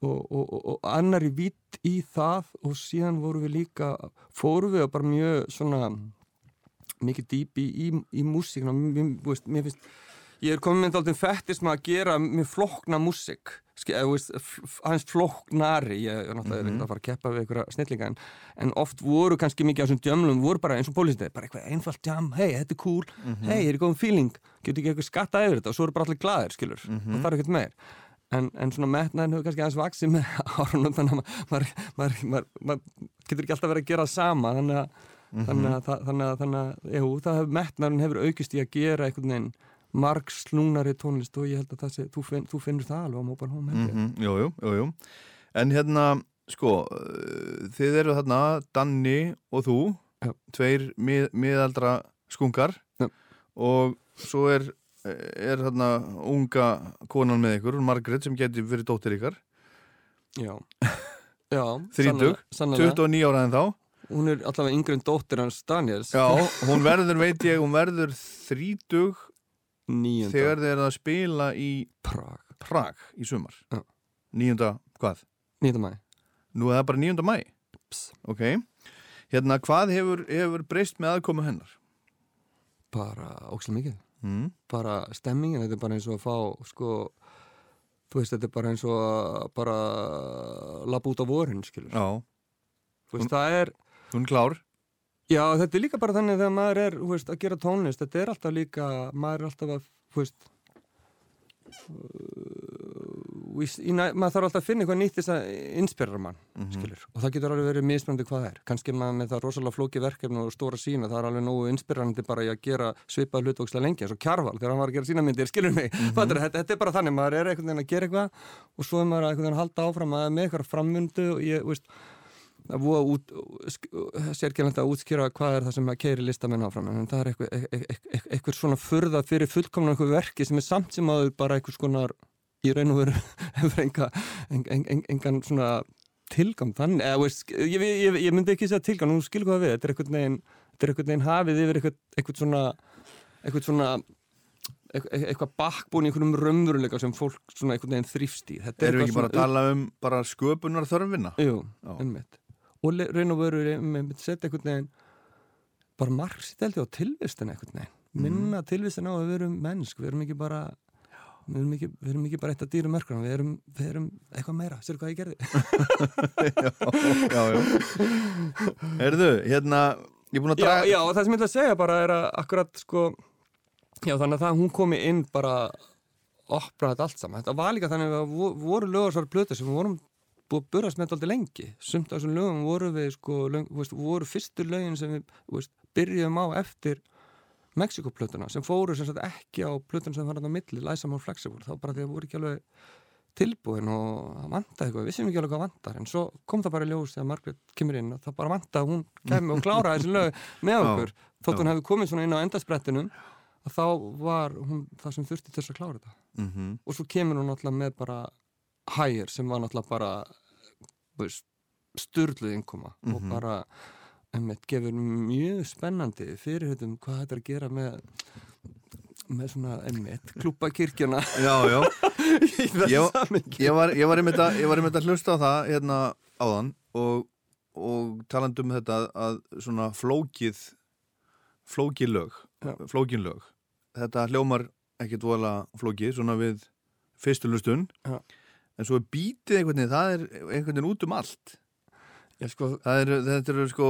og, og, og, og annar í það og síðan voru við líka fóru við bara mjög svona mikið dýpi í, í, í músíkna mér, mér finnst ég er komið með alltaf fættis með að gera mjög flokna músík hans floknari ég er náttúrulega mm -hmm. að fara að keppa við einhverja snillinga en, en oft voru kannski mikið á þessum djömlum voru bara eins og pólistið, bara eitthvað einfalt djam hei, þetta er cool, mm -hmm. hei, er það góðum feeling getur ekki eitthvað skatta yfir þetta og svo eru bara allir glaðir skilur, mm -hmm. og það er ekkert meir en, en svona metnaðin hefur kannski aðeins vaksið með [LAUGHS] árunum, þannig að maður, maður, maður, maður getur ekki alltaf verið að gera sama þannig að þannig að, þannig að, þannig að, jú, það hefur metnaðin hefur aukist í að gera einhvern veginn marg slúnari tónlist og ég held að sé, þú, finn, þú finnur það alveg á Mobile Home mm -hmm. Jújú, jújú En hérna, sko þið eru þarna, Danni og þú Já. tveir mið, miðaldra skungar Já. og svo er er þarna unga konan með ykkur, Margret sem getur verið dóttir ykkar. Já, Já [LAUGHS] 30, 29 ára en þá Hún er allavega yngre en dóttir hans Daniels Já, [LAUGHS] hún verður, veit ég, hún verður 30 Níunda þegar þeir eru að spila í Prag Prag í sumar Já. Níunda, hvað? Níunda mæ Nú er það bara níunda mæ Ps. Ok, hérna hvað hefur, hefur breyst með aðkomu hennar? Bara ókslega mikið Mm. Bara stemmingin, þetta er bara eins og að fá sko Þú veist, þetta er bara eins og að bara labba út á vorin, skilur Já, Þú veist, það er hún klár Já, þetta er líka bara þannig þegar maður er veist, að gera tónlist, þetta er alltaf líka maður er alltaf að veist, uh, í, maður þarf alltaf að finna eitthvað nýtt þess að inspirera mann skilur, og það getur alveg verið mismöndi hvað það er. Kannski maður með það rosalega flóki verkefni og stóra sína, það er alveg nógu inspirerandi bara í að gera svipað hlutvokslega lengi eins og Kjarval þegar hann var að gera sína myndir, skilur mig. Mm þetta, þetta er bara þannig, maður er einhvern veginn að gera eitthvað og svo er maður veginn að halda áfram að með eitthvað frammundu og ég, veist sérkjælandi að útskýra hvað er það sem að keiri listamenn áfram en það er eitthvað, eitthvað, eitthvað, eitthvað svona furða fyrir fullkomna eitthvað verki sem er samt sem aður bara eitthvað skonar í raun og veru [LAUGHS] engan svona tilgang þannig, eða ég, ég, ég, myndi ekki segja tilgang, nú skilur hvað við, þetta er eitthvað neginn, þetta er eitthvað neginn hafið yfir eitthvað, eitthvað svona eitthvað svona eitthvað, bakbúin í einhvernum raunveruleika sem fólk svona eitthvað neginn þrýfst í. Erum við ekki bara að svona- tala um bara sköpunar þörfina? Jú, einmitt og raun og veru með setja einhvern veginn bara ég á tilvistin einhvern veginn minna mm. tilvistin á að við erum mennsk við erum ekki bara við erum ekki, við erum ekki bara eitt að dýra mörkuna við við erum eitthvað meira, sér hvað ég gerði [LAUGHS] já, já. Erðu, hérna, ég er búin að já, draga... já, og það sem ég ætla að segja bara er að akkurat sko já, þannig að það hún komi inn bara opna þetta allt saman þetta var líka þannig að vo- voru lögarsvar blötu sem við vorum búið að burast með þetta aldrei lengi. Sumt af þessum lögum voru við sko, lög, veist, voru fyrstu lögin sem við veist, byrjuðum á eftir Mexikoplötuna sem fóru sem sagt ekki á plötuna sem var hann á milli, More Flexible. Þá bara því að voru ekki alveg tilbúin og það vantaði eitthvað, við vissum ekki alveg hvað vantar en svo kom það bara í ljós þegar Margaret kemur inn og það bara vantaði að hún kemur og kláraði þessi lög með okkur. Þótt hún hefði komið svona inn á endasprettinum að þá var hún það sem þurfti til þess að klára þetta. Mm og svo kemur hún náttúrulega með bara hægir sem var náttúrulega bara veist, sturluð innkoma og Mhm. bara einmitt, gefur mjög spennandi fyrirhutum hvað þetta er að gera með með svona einmitt klúpa kirkjuna Já, já, [LAUGHS] Ég- ég var, ég var einmitt að, var einmitt að hlusta á það hérna áðan og, og talandi um þetta að svona flókið flóki lög, Já. flókin lög. Þetta hljómar ekkit vola flóki, svona við fyrstulustun, Já. En svo er bítið einhvern veginn, það er einhvern veginn út um allt. Ég sko, Það er, þetta er sko,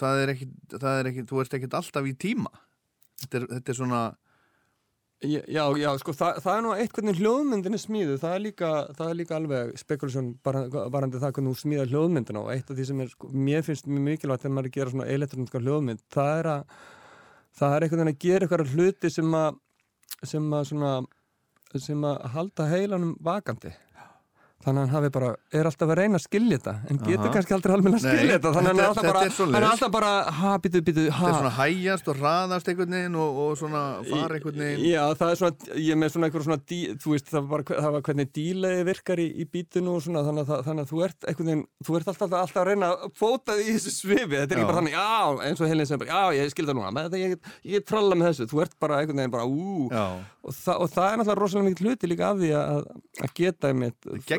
það er er ekkit, þú ert ekkit alltaf í tíma. Þetta er, þetta er svona, já, já, sko, það, það er nú eitt hvernig hljóðmyndin er smíðu, það er líka, það er líka alveg spekulasjón varandi það hvernig þú smíðar hljóðmyndina og eitt af því sem er, sko, mér finnst mjög mikilvægt þegar maður er að gera svona elektróniska hljóðmynd, það er að, það er veginn að gera eitthvað hluti sem að, sem að svona, sem að halda heilanum vakandi. Þannig að hann hafi bara, er alltaf að reyna að skilja þetta en getur Aha. kannski aldrei alveg að skilja þetta. Þannig að hann er alltaf bara, ha, býtu, býtu, ha. Þetta er svona hægjast og hraðast einhvern veginn og, og svona fara einhvern veginn. Já, það er svona, ég með svona einhver svona, dí, þú veist, það var bara það var hvernig dílegi virkar í, í bítinu og svona, þannig að, það- þannig að þú ert einhvern veginn, þú ert alltaf, alltaf að reyna að fóta því í þessu svifi, þetta er Já. ekki bara þannig, já, eins og heilin sem bara, já, ég skil það núna, með þetta, ég, tralla með þessu, þú ert bara einhvern veginn bara, ú, og, þa og það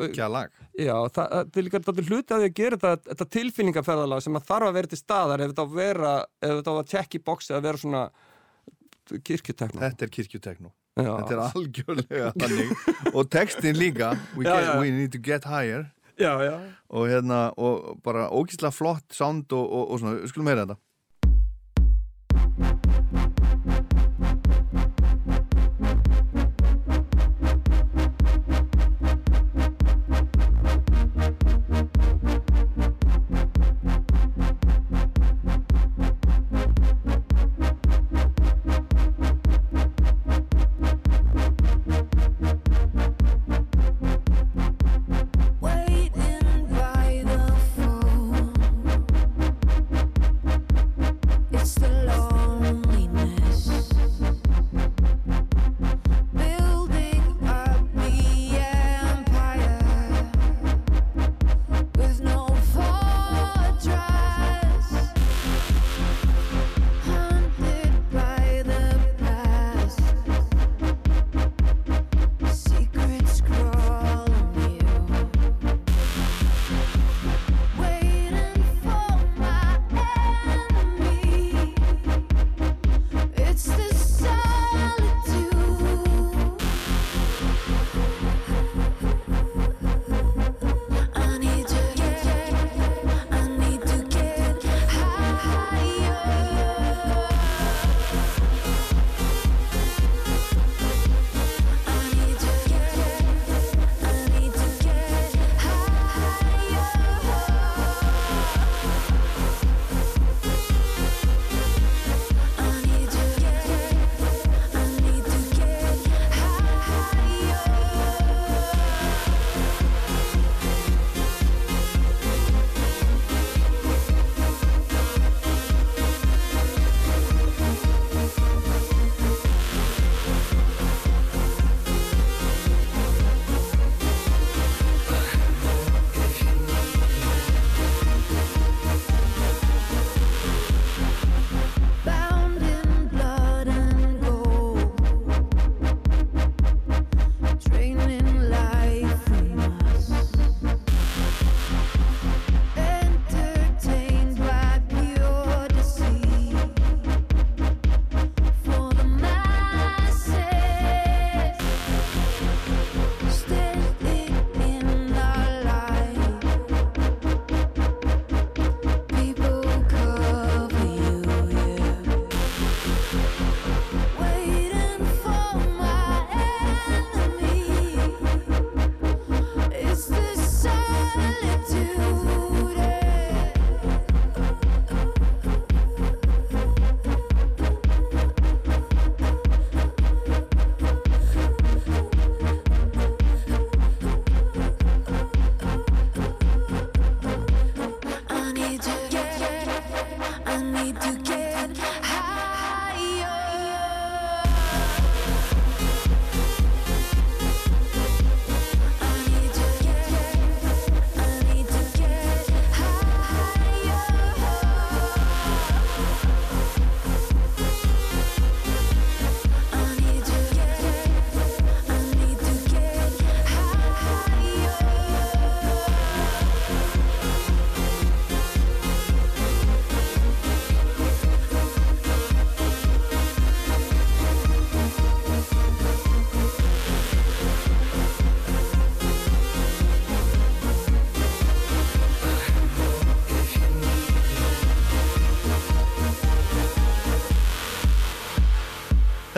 er að, að geggja lag. Já, það, það er líka hluti af því að gera þetta, þetta tilfinningaferðalag sem að þarf að vera til staðar ef þetta á að vera, ef þetta á að tjekka í boxi að vera svona kirkjutekna. Þetta er kirkjutekno. Já. Þetta er algjörlega þannig. Og textin líka, we, Já, get, já. we need to get higher. Já, já. Og hérna, og bara ógísla flott sound og, og, og svona, skulum heyra þetta.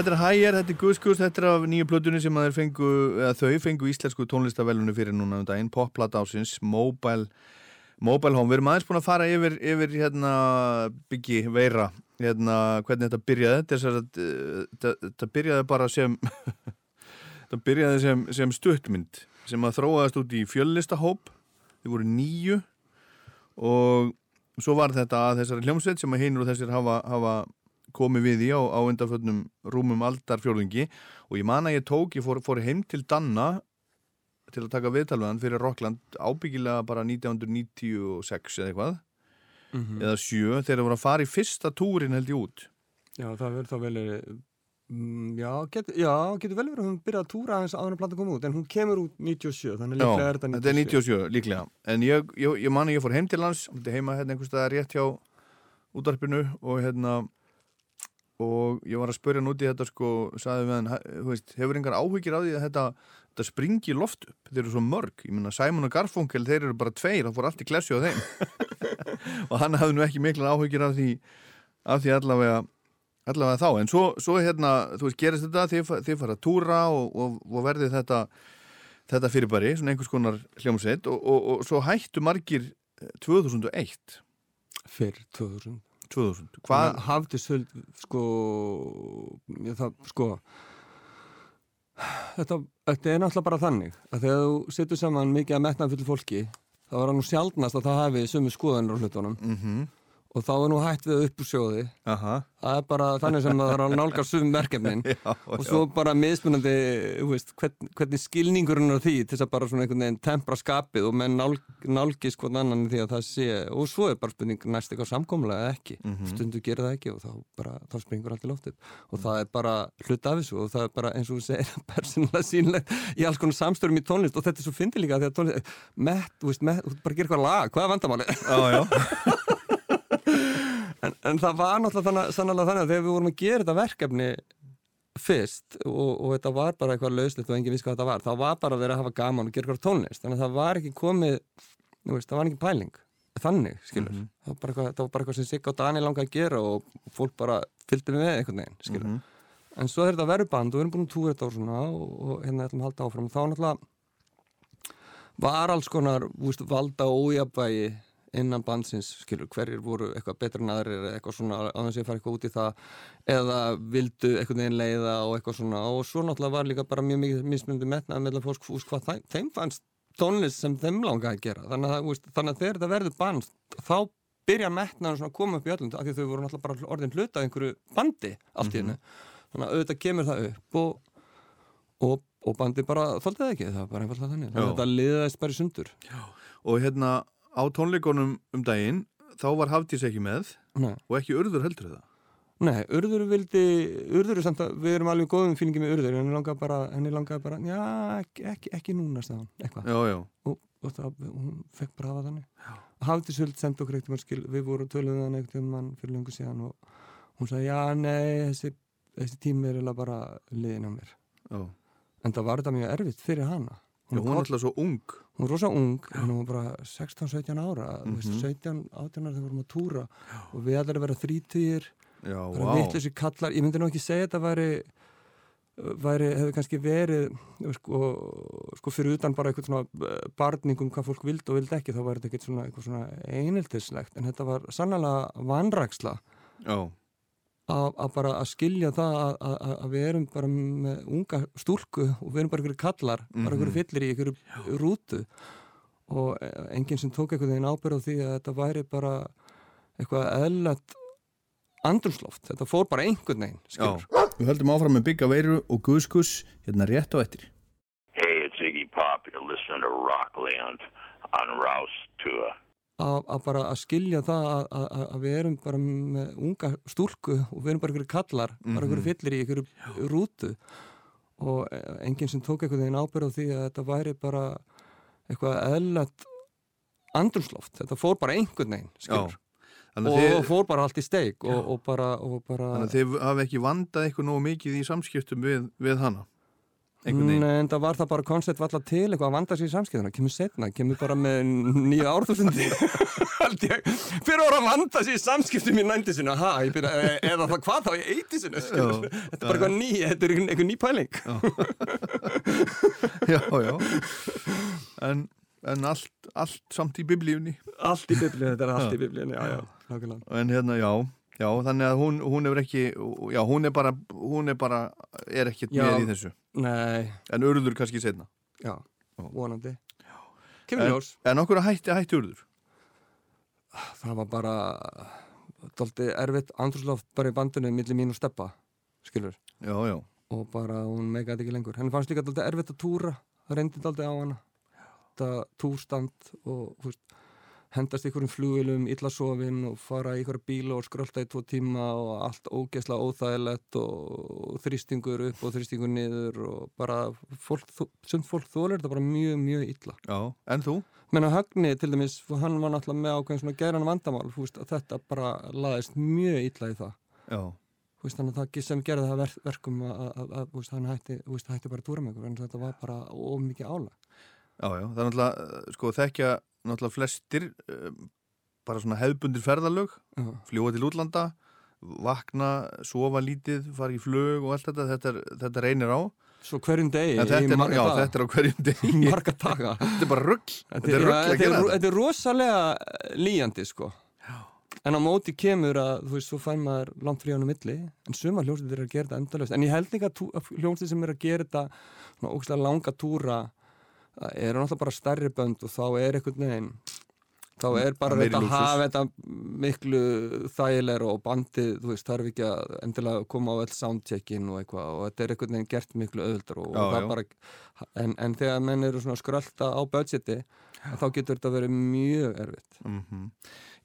Þetta er Hæjar, þetta er Guðskus, þetta er af nýju plötunni sem fengu, þau fengu íslensku tónlistavellunni fyrir núna um daginn, popplata ásins, Mobile, Mobile Home. Við erum aðeins búin að fara yfir, yfir hérna, byggi, veira, hérna, hvernig þetta byrjaði. Þess að þetta, þetta byrjaði bara sem, [LAUGHS] byrjaði sem, sem stuttmynd sem að þróaðast út í fjöllistahóp, þið voru nýju og svo var þetta að þessari hljómsveit sem að hinur og þessir hafa, hafa komið við í á, á undanföllnum rúmum aldarfjörðungi og ég man að ég tók, ég fór, fór heim til Danna til að taka viðtalveðan fyrir Rockland ábyggilega bara 1996 eða eitthvað. Eða 7 þegar það voru að fara í fyrsta túrin held ég út. Já, það verður þá vel mm, já, get, já, getur vel verið að hún byrjaði að túra aðeins áður en platan kom út en hún kemur út 97, þannig Já, líklega er þetta 97 þetta er 97 líklega. En ég, ég, ég man að ég fór heim til er heima hérna einhvers staðar rétt hjá útvarpinu og hérna og ég var að spörja hann út í þetta sko, sagði við hann, "Ha- þú veist, hefur engar áhyggjur á því að þetta, þetta springi loft upp? Þeir eru svo mörg, ég meina Simon og Garfunkel þeir eru bara tveir, það fór allt í klessu á þeim. [LAUGHS] Og hann hafði nú ekki mikla áhyggjur af því, af því allavega allavega þá, en svo, svo hérna þú veist, gerist þetta, þið, þið fara að túra og, og, og verði þetta þetta fyrirbæri, svona einhvers konar hljómsveit. Og, og, og svo hættu margir eh, 2001 Fyrr 2000 2000, hvað hafði söld sko það, sko þetta, þetta er náttúrulega bara þannig að þegar þú setur saman mikið að metna fyrir fólki þá er það nú sjaldnast að það hafi sömu skoðanur á hlutunum. Mm og þá er nú hætt við uppsjóði. Aha, það er bara þannig sem það er að nálgast [LAUGHS] sömu verkefnin. Já, og svo bara mismunandi þú veist, hvern, hvernig skilningurinn er því til þess að bara svona einhvern veginn tempra skapið og menn nál, nálgist hvern annan því að það sé. Og svo er bara spurning næst eitthvað samkomlega eða ekki? Mhm. stundu gerir það ekki og þá, bara, þá springur allt í loftið og það er bara hlut af þessu og það er bara eins og þú segir [LAUGHS] persónulega sínlegt í alls konar samstörum í tónlist. Og þetta er svo fyndi líka því að tónlist mett, þú veist, mett, [LAUGHS] þú veist, bara gera eitthvað lag hvað er vandamáli? já, já, en, en það var náttúrulega þannig, að þegar við vorum að gera þetta verkefni fyrst og, og þetta var bara eitthvað lauslegt og enginn vissi hvað þetta var þá var bara að vera að hafa gaman og gera eitthvað tónlist. Þannig að það var ekki komið veist, það var ekki pæling. Þannig, skilur. Mhm. það, var eitthvað, það var bara eitthvað sem Sigga og Daniel langaði að gera og fólk bara fylgdi með einhvern veginn, skilur. Mhm. en svo er þetta verið band og við erum búin að túra þetta og svona og, og hérna ætlum að halda áfram. Þá náttúrulega var alls konar úst, valda ójabægi innan bandsins, skilur, hverjir voru eitthvað betur en aðrir eða eitthvað svona á þess að ég fara eitthvað út í það eða vildu eitthvað neginn leiða og eitthvað svona. Og svo náttúrulega var líka bara mjög mikið mismundi metnað með fólk, úst, hvað þeim, þeim fannst tónlist sem þeim langaði að gera. Þannig að, úst, þannig að þegar þetta verður band þá byrja metnaðan svona að koma upp í öllum af því þau voru náttúrulega bara orðin hluta af einhverju bandi allt í hennu þannig kemur það upp og, bandi bara þóldi það ekki, það var bara einfallega þannig. Þannig Já. þetta liðaðist bara í sundur. Og hérna á tónleikunum um daginn þá var Hafdís ekki með Nei. og ekki urður heldur það Nei, Urður vildi, Urður er samt að við erum alveg góðum fílingi með Urður henni langaði bara, henni langaði bara, já, ekki, ekki, ekki núna, hann, eitthvað. já, já, Og, og það, hún fekk bara hafa þannig. Hafði Sjöld sendt okkur eitthvað skil, við vorum töluðið hann eitthvað mann fyrir lengur síðan og hún sagði, já, nei, þessi, þessi tími er bara liðin á mér. já. En það var þetta mjög erfitt fyrir hana. Já, hún er alltaf svo ung hún var rosa ung, hún var bara 16-17 ára, mm Mhm. 17-18 ára þegar við vorum að túra og við allir að vera þrítugir já, bara vá, vittleysi kallar, ég myndi nú ekki segja þetta væri, væri hefði kannski verið sko, sko fyrir utan bara eitthvað svona eh, barningum hvað fólk vildi og vildi ekki þá var þetta ekkert svona, svona eineltislegt. En þetta var sannlega vanræksla. Já, að, að bara að skilja það að, að, að við erum bara með unga stúlku og við erum bara einhverju kallar bara einhverju Mhm. fyllir í einhverju rútu og enginn sem tók einhvern veginn ábyrð á því að þetta væri bara eitthvað eðlætt andrumsloft, þetta fór bara einhvern veginn skilur. já Við höldum áfram með Bygga Veiru og Guðskus hérna rétt á eftir Hey, it's Iggy Pop. You're listening to Rockland on Rouse Tour. Að, bara að skilja það að, að, að við erum bara með unga stúlku og við erum bara einhverju kallar bara einhverju fyllir í einhverju rútu. Og enginn sem tók einhvern veginn ábyrð á því að þetta væri bara eitthvað eðlætt andrumsloft, þetta fór bara einhvern veginn og þið, fór bara allt í steik og, og bara, og bara þannig að þið hafi ekki vandað eitthvað nógu mikið í samskiptum við, við hana Nei, en það var það bara koncept alltaf til eitthvað að vanda sér í samskiptuna, kemur setna, kemur bara með nýja árþúsundi. [LAUGHS] Fyrir voru að vanda sér í samskiptum í nændisinu, ha, byrja, e- eða það hvað þá í Já. þetta er bara eitthvað ný, þetta er eitthvað ný pæling. [LAUGHS] já, já en, en allt, allt samt í biblíunni. Allt í biblíu, þetta er allt í biblíu, já, já, nákvæmlega. en hérna, já, já þannig að hún, hún hefur ekki já, hún er bara, hún er bara er ekkert Já. með í þessu Nei, en urður kannski setna já, Já. vonandi. Kemur en, ljós. en okkur að hætti, hætti urður Það var bara, dálítið erfitt andrúsloft bara í bandinu millir mín og steppa, skilur. já, já, og bara hún megaði ekki lengur henni fannst líka alltaf erfitt að túra það reyndi alltaf á hana þetta túrstand og þú veist, hendast ykkur um flugilum, illa sofin og fara í ykkur bíla og skrölda í tvo tíma og allt ógeðslega óþægilegt og þrýstingur upp og þrýstingur niður og bara fólk, sem fólk þólar þetta bara mjög, mjög illa. Já, en þú? menn að Högni til dæmis, hann var náttúrulega með ákveðin svona geran vandamál, þú veist, að þetta bara laðist mjög illa í það. Já, Þú veist, þannig að það sem gerði það verk, verkum að, að, að, að hann hætti, hætti bara að túra með ykkur en þetta var bara ómikið álag já, já, það er náttúrulega uh, sko þekkja náttúrulega flestir um, bara svona hefbundir ferðalög Já, fljúa til útlanda vakna, sofa lítið, fara í flug og allt þetta, þetta, er, þetta reynir á. Svo hverjum degi þetta er, já, daga. þetta er á hverjum [LAUGHS] degi. Marga daga. Þetta er bara rugg Þetta þetta er er, rugg að gera er, þetta. þetta er rosalega líjandi sko. En á móti kemur að, þú veist, svo fær maður langt frí ánum milli, en suma hljómsveitir er að gera þetta endalaust. En ég held líka að hljómsveitir sem er að gera þetta svona ógæslega langa túra eru náttúrulega bara stærri bönd og þá er einhvern veginn þá er bara Það er meiri þetta að hafa þetta miklu þægilegra og bandið, þú veist, þarf ekki að endilega koma á öll soundcheckin og eitthvað og þetta er einhvern veginn gert miklu öðuldar og, Já, og það já. bara en, en þegar menn eru svona skrölda á budgeti þá getur þetta verið mjög erfitt Mhm.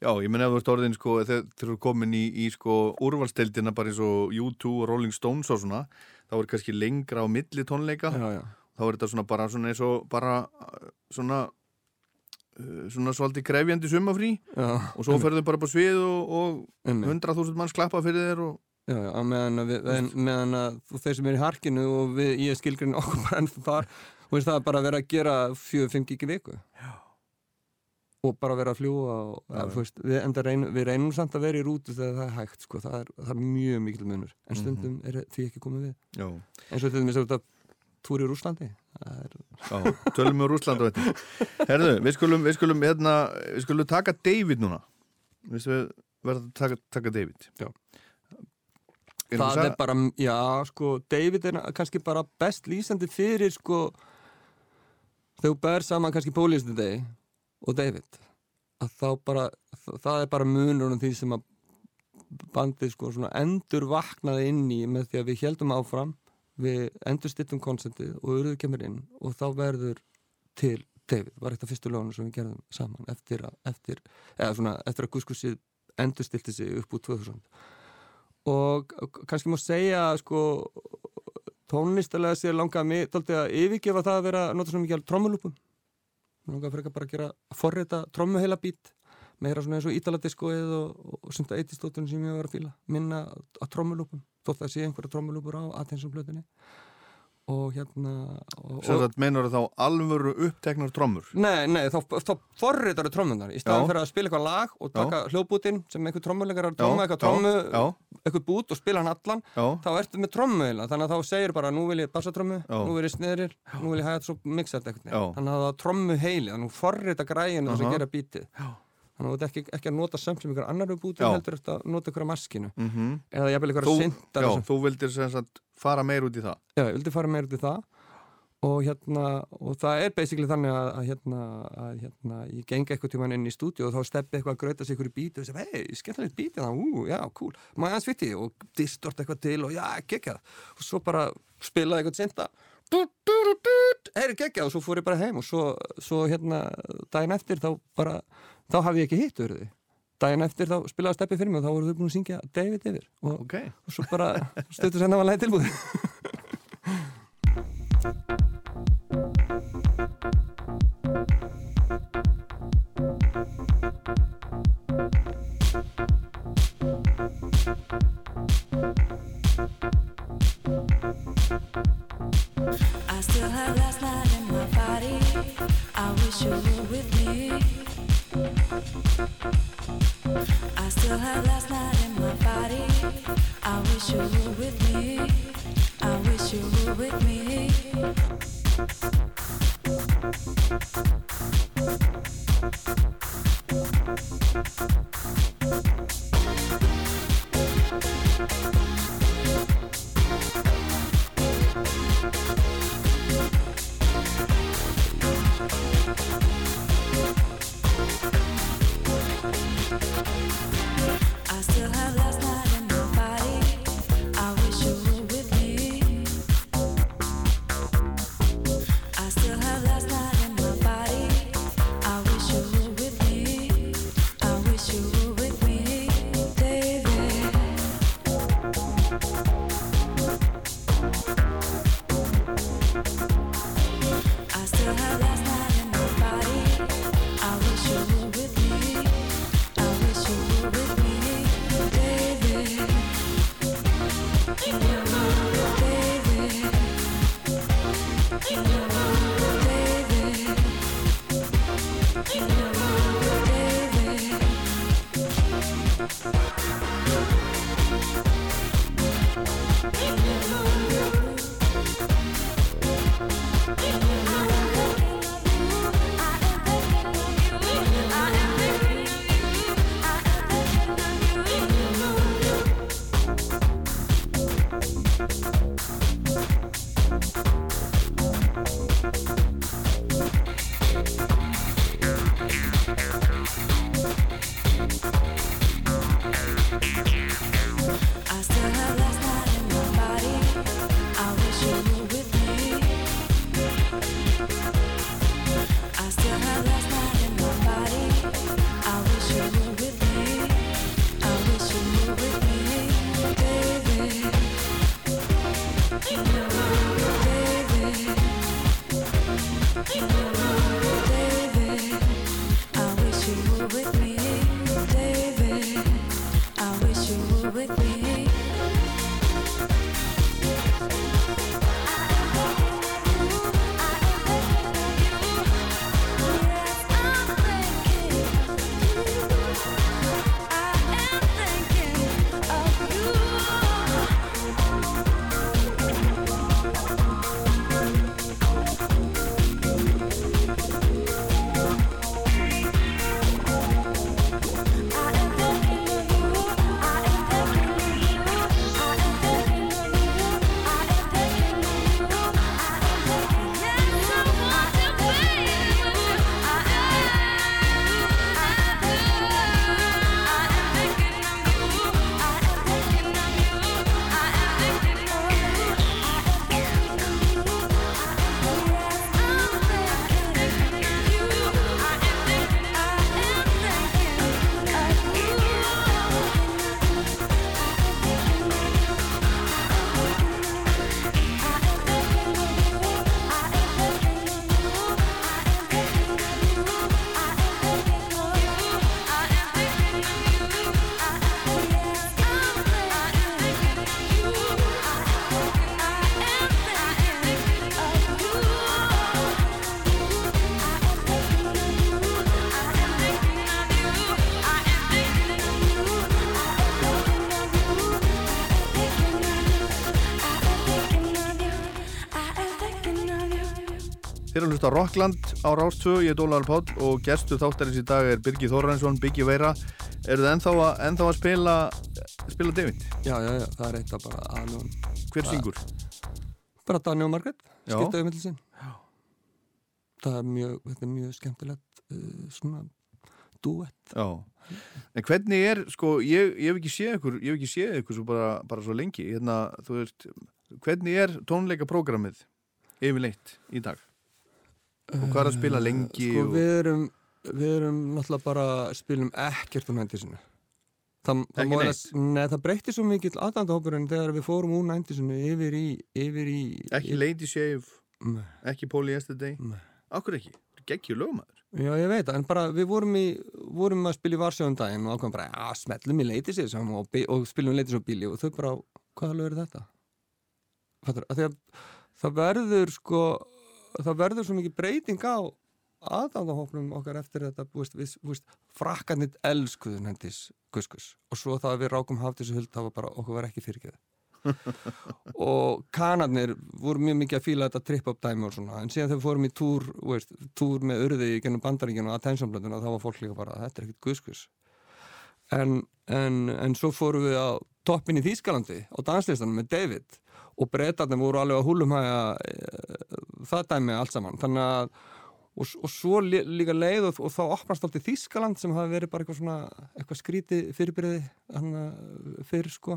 Já, ég menn ef þú ert orðin sko, þegar þú ert komin í, í sko úrvalsteldina bara eins og U2 og Rolling Stones og svona, þá er kannski lengra á milli tónleika, já, já. Þá er þetta svona bara svona eins og bara uh, svona uh, svona svolítið krefjandi sumafrí Já, og svo ferðu bara upp á svið og, og einmitt. 100.000 manns klappa fyrir þér og Já, já, meðan að, meðan að þeir sem er í harkinu og við, ég skilgrinn [LAUGHS] okkur bara ennþá þar veist það er bara að vera að gera 4-5 gig í viku. Já. og bara vera að fljúa og, ja, veist, við, reynum, við reynum samt að vera í rútu þegar það er hægt sko, það er, það er mjög mikil munur. En stundum er því ekki komið við. Já, eins og dæmis að þetta túr í Rúslandi er, tölum við úr Úsland og þetta Herðu, við skulum, við skulum hérna, við skulum taka David núna. Við verðum að taka, taka David. Já. Er það er bara, já sko David er kannski bara best lýsandi fyrir sko þegar þú ber saman kannski Pólistu degi og David að þá bara, það, er bara munurinn því sem að bandið sko svona endur vaknaði inn í með því að við heldum áfram við endur stittum konceptið og auðvitað kemur inn og þá verður til David, var eitt af fyrstu lögunum sem við gerðum saman eftir að, eftir, eða svona, eftir að Guskusið endur stilti sig upp úr 2000 og kannski má segja sko tónlistalega sér langaði mig tólti að yfirgefa það að vera nota svona mikið trommulúpum. Langaði frekar bara að gera að forrita trommuheila bít meira svona eins og ítaladiskoið og, og sumt að eittistóttunum sem ég var að fíla minna að trommulúpum þótt það sé einhverja trommulúpur á aðtensum plötunni. Og hérna þetta meinar þá alvöru uppteknar trommur? Nei, nei, þá, þá forritar þau trommunar í staðan fyrir að spila eitthvað lag og taka hljóðbútinn sem einhver trommulegar er að tromma eitthvað já, eitthvað bút og spila hann allan já, þá ertu með trommu eiginlega, þannig að þá segir bara nú vil ég bassatrommu, Já. nú vil ég sniðrir nú vil ég hæða svo mixað eitthvað. Þannig að það trommu heili, þannig að þú forrita græðinu þess að gera bítið Já. Þannig að þú ert ekki, ekki að nota sömplum ykkur annar bútið heldur eftir að nota ykkur að maskinu mhm. Eða jafnvel ykkur Þú, að já, synda þú vildir sem sagt fara meir út í það? Já, ég vildi fara meira út í það. Og hérna, og það er basically þannig að, að hérna, að hérna ég gengi eitthvað tíman inn í stúdíu og þá steppi eitthvað að gröta sig ykkur í bíti og segja, hei, skemmtilegt bíti það, ú, já, cool, ég aðeins fytti og distort eitthvað til og já, geggjað. Og svo bara spilaði eitthvað synda heyri geggjað. Og svo fór ég bara heim og svo, svo hérna daginn eftir þá bara, þá hafði ég ekki hitt verið daginn eftir þá spilaði steppi fyrir mig og þá voru þau búin að syngja David yfir. Og, Ok. og svo bara stöttu senna var lægi tilbúið [LAUGHS] with me, að hlusta Rockland á Rástvö, ég er Dólar Páll og gerstu þáttarins í dag er Birgir Þórensson, Biggi Veira. Eru þið ennþá að, ennþá að spila, spila David? Já, já, já, það er eitt að bara aðlun Hver syngur? Bara Dani og Margrét, Já. skiptaði með sín Það er mjög, þetta er mjög skemmtilegt uh, svona duett Já. En hvernig er, sko, ég, ég hef ekki séð ykkur, ég hef ekki séð ykkur svo bara, bara svo lengi. Hérna, þú veist, hvernig er tónleikaprógramið yfirleitt í dag? Og hvað er að spila lengi? Sko og... við erum við erum náttúrulega bara spilum ekkert úr nændisinu Það, það, það breytti svo mikill aðdandahópurinn þegar við fórum úr nændisinu yfir í, yfir í Ekki Lady Shave, Nei. ekki Polly Yesterday? Nei. Akkur ekki? Gekkju lögmaður. Já, ég veit, en bara við vorum, í, vorum að spila í Varsjóðum daginn og ákvæmum bara, að smellum í leitis og, bi- og spilum leitis á bíli og þau bara, hvaða lög er þetta? Fattur, að því að það verður sko, það verður svo mikið breyting á, aðdáðahóknum okkar eftir þetta, þú veist, við, þú veist frakkarnir elskuðun hendis guskus og svo það að við rákum haft þessu huld það var bara, okkur var ekki fyrirgeð [LAUGHS] og kanarnir voru mjög mikið að fíla þetta trip-up dæmi og svona, en síðan þegar við fórum í túr veist, túr með urði í gennum bandaríkjun og að tænsamblönduna, þá var fólk líka bara þetta er ekkit guskus en, en, en svo fórum við á toppin í Þýskalandi á danslistanum með David og breytarnir voru alveg að húlumhæja e, það dæmi allt saman. Þannig að og, og svo lí- líka leið og, og þá opnast alltaf Þýskaland sem hafi verið bara eitthvað svona eitthvað skrítið fyrirbyrði fyrir sko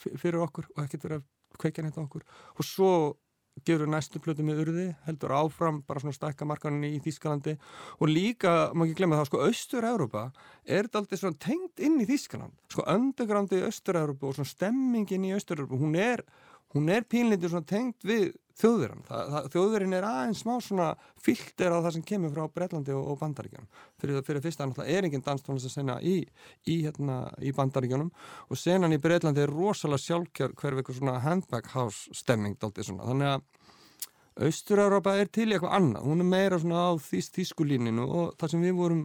fyr- fyrir okkur og ekkert verið að kveikja neitt okkur. Og svo gefur við næstu plötu með urði heldur áfram bara svona stækka markaninni í Þýskalandi. Og líka, má ekki glemma það, sko Austur-Európa er þetta aldrei svona tengt inn í Þýskaland. Sko undergroundi í Austur-Európa og svona stemmingin í Austur-Európa, hún er hún er pínlítið svona tengt við þjóðverðan, þjóðverðin er aðeins smá svona filter á það sem kemur frá Breitlandi og, og Bandaríkjunum. Fyrir, fyrir fyrsta er enginn danstónlist að sena í, í, hérna, í Bandaríkjunum. Og senan í Breitlandi er rosalega sjálfkjör hverf eitthvað svona handbag house stemming dálítið svona, þannig að Austur-Európa er til í eitthvað annað, hún er meira svona á þýs, þýskulíninu og það sem við vorum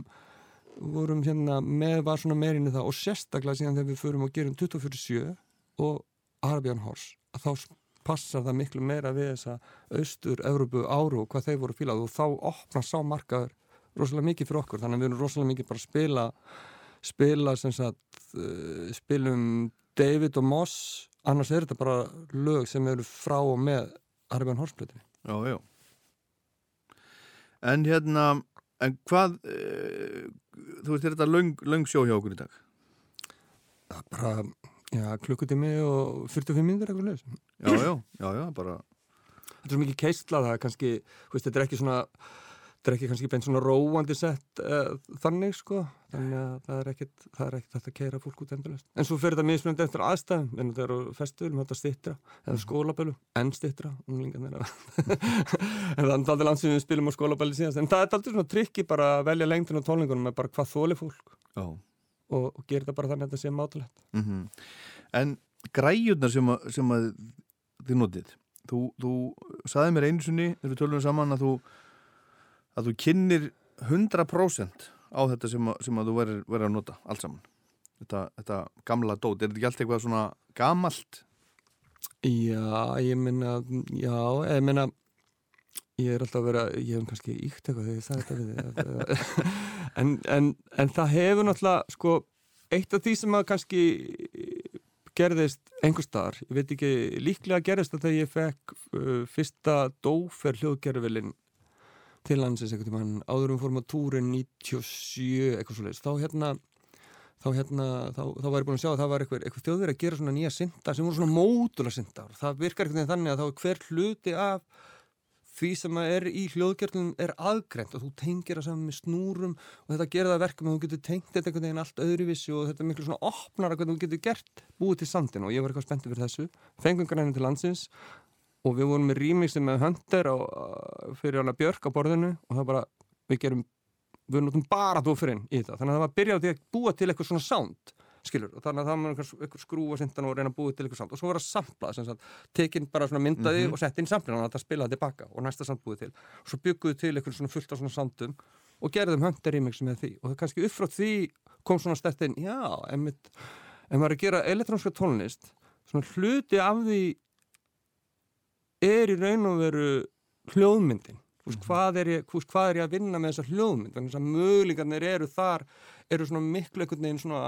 vorum hérna með var svona meirinni það og sérstaklega síðan þegar við förum og gerum 24-7 og Arabian Horse. að þá passar það miklu meira við þessa austur-Európu áru og hvað þeir voru fílað og þá opna sá markaður rosalega mikið fyrir okkur þannig að við erum rosalega mikið bara að spila spila sem sagt uh, spilum David og Moss annars er þetta bara lög sem eru frá og með Arabian Horse plötinni Já, já. En hérna, en hvað, uh, þú veist, er þetta löng sjó hjá okkur í dag? það er bara, já, klukkutími og 45 minnir eitthvað leys Já, já, já, já, bara, þetta er svo mikið keistla það er kannski, veist, þetta er ekki svona þetta er ekki kannski beint svona róandi sett uh, þannig sko. Þannig að það er ekkit, það er ekkit hægt að keira fólk út endurlust. En svo fyrir þetta mismunandi eftir aðstæðum, en þetta eru festivalum, þetta stittra eða skólabölu, enn stittra unglingarnir að [LAUGHS] en það er aldrei land sem við spilum á skólabölu síðast. En það er aldrei svona trikki bara að velja lengdin á tónlingunum með bara hvað þóli fólk. Já. Og, og gera þetta bara þannig að þetta sé mátulegt Mm En græjurnar sem, að, sem að þið notið, þú, þú saði mér einu sinni, þegar við tölum saman að þú, að þú kynnir 100% á þetta sem, að, sem að þú verður að nota, allt saman. Þetta, þetta gamla dót, er þetta ekki allt eitthvað svona gamalt? Já, ég minna, já, ég minna, ég er alltaf að vera, ég hef kannski íkt eitthvað þegar ég sagði þetta við þig. [LAUGHS] en, en, en það hefur náttúrulega, sko, eitt af því sem að kannski gerðist einhver staðar, ég veit ekki, líklega gerðist þegar ég fekk uh, fyrsta dófer hljóðgerðvelin til landsins einhvern tímann, áður um fórum á túrin 97, eitthvað svo leiðist, þá hérna þá hérna, þá, þá var ég búin að sjá að það var eitthvað, eitthvað þjóður að gera svona nýja synda sem voru svona mótula syndar það virkar eitthvað þannig að þá er hver hluti af því sem að er í hljóðgerðunum er aðgreint og þú tengir það saman með snúrum og þetta gerir það að með að þú getur tengt þetta einhvern veginn allt öðruvísi og þetta er miklu svona opnar að hvernig þú getur gert búið til sandin og ég var eitthvað spenntið fyrir þessu. Fengum grænin til landsins og við vorum með rýmixi með höndir á, fyrir hana Björk á borðinu og það bara, við gerum við notum bara dófurinn í þetta. Þannig að það var byrjað á því að búa til eitthvað svona sound skilur, og þannig að það var einhver, einhver skrúa sindan og reyna að búa til eitthvað sound og svo var að sampla sem sagt, tekin bara svona myndaði og sett inn samplina og þetta spilaði tilbaka og næsta samt búið til. Og svo bygguðu til eitthvað svona fullt af svona soundum og gerðum höndir remix með því. Og það kannski upp frá því kom svona stert inn já, emmitt, ef maður er að gera elektrónska tónlist svona hluti af því er í raun og veru hljóðmyndin. Þú veist, hvað, er ég, veist, hvað er ég að vinna með þessar hljóðmynd? Þannig að möguleikarnir eru þar eru svona miklu einhvern veginn svona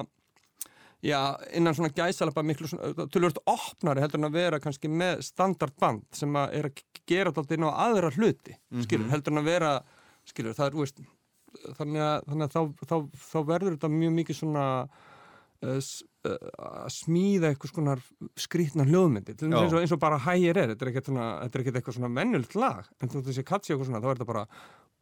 já, innan svona gæsalapa miklu svona, tölvöld opnari heldur en að vera kannski með standardband sem að er að gera þetta inn á aðra hluti skilur, heldur en að vera skilur, það er, veist þannig að, þannig að þá, þá, þá verður þetta mjög mikið svona uh, að smíða eitthvað svona skrýtna hljóðmyndi Já. eins og, eins og bara hægir er þetta er ekkert, svona, þetta er ekkert eitthvað svona mennult lag en þú veist þessi katsi eitthvað svona þá er þetta bara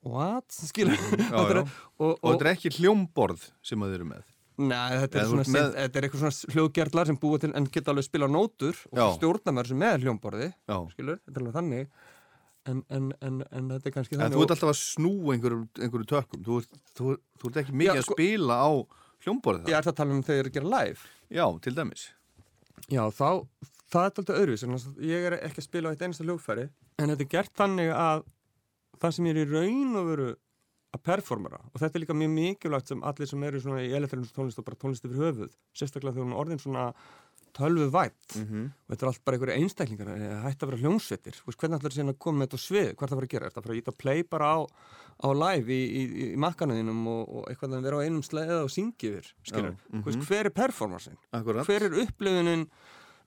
what? skilur [LAUGHS] er- já. og, Og þetta er ekki hljómborð sem að þið eru með. Nei, þetta er, þú svona, ert með- þetta er eitthvað svona hljóðgerðlar sem búa til en geta alveg spila nótur og Já. stjórna með þessu með hljómborði skilur, þetta er alveg þannig en, en, en, en þetta er kannski En þannig þú ert alltaf að snúa einhverju, einhverju tökum. Þú ert, þú, þú ert ekki mikið Já, að sko- spila á hljómborðið Ég það. er það að tala um þegar ég er að gera live Já, til dæmis. Já, þá, það er alltaf öðruvis ég er ekki að spila á eitt einasta hljóðfæri en þetta er gert þannig að það sem ég er í raun og veru að performera og þetta er líka mjög mikilvægt sem allir sem eru svona í elektrónus tónlist og bara tónlist yfir höfuð sérstaklega þegar hún er orðin svona tölvu vætt og þetta er allt bara einhverju einstaklingar eh, hætti að vera hljómsveitir. Hvernig ætlar þetta að koma með þetta svið, hvað er það að fara að gera? Er það að fara að íta play bara á, á live í, í, í makkanuðinum og, og eitthvað að vera á einum sleða og syngja yfir Þú veist, hver er performancein Akkurat. hver er upplifunin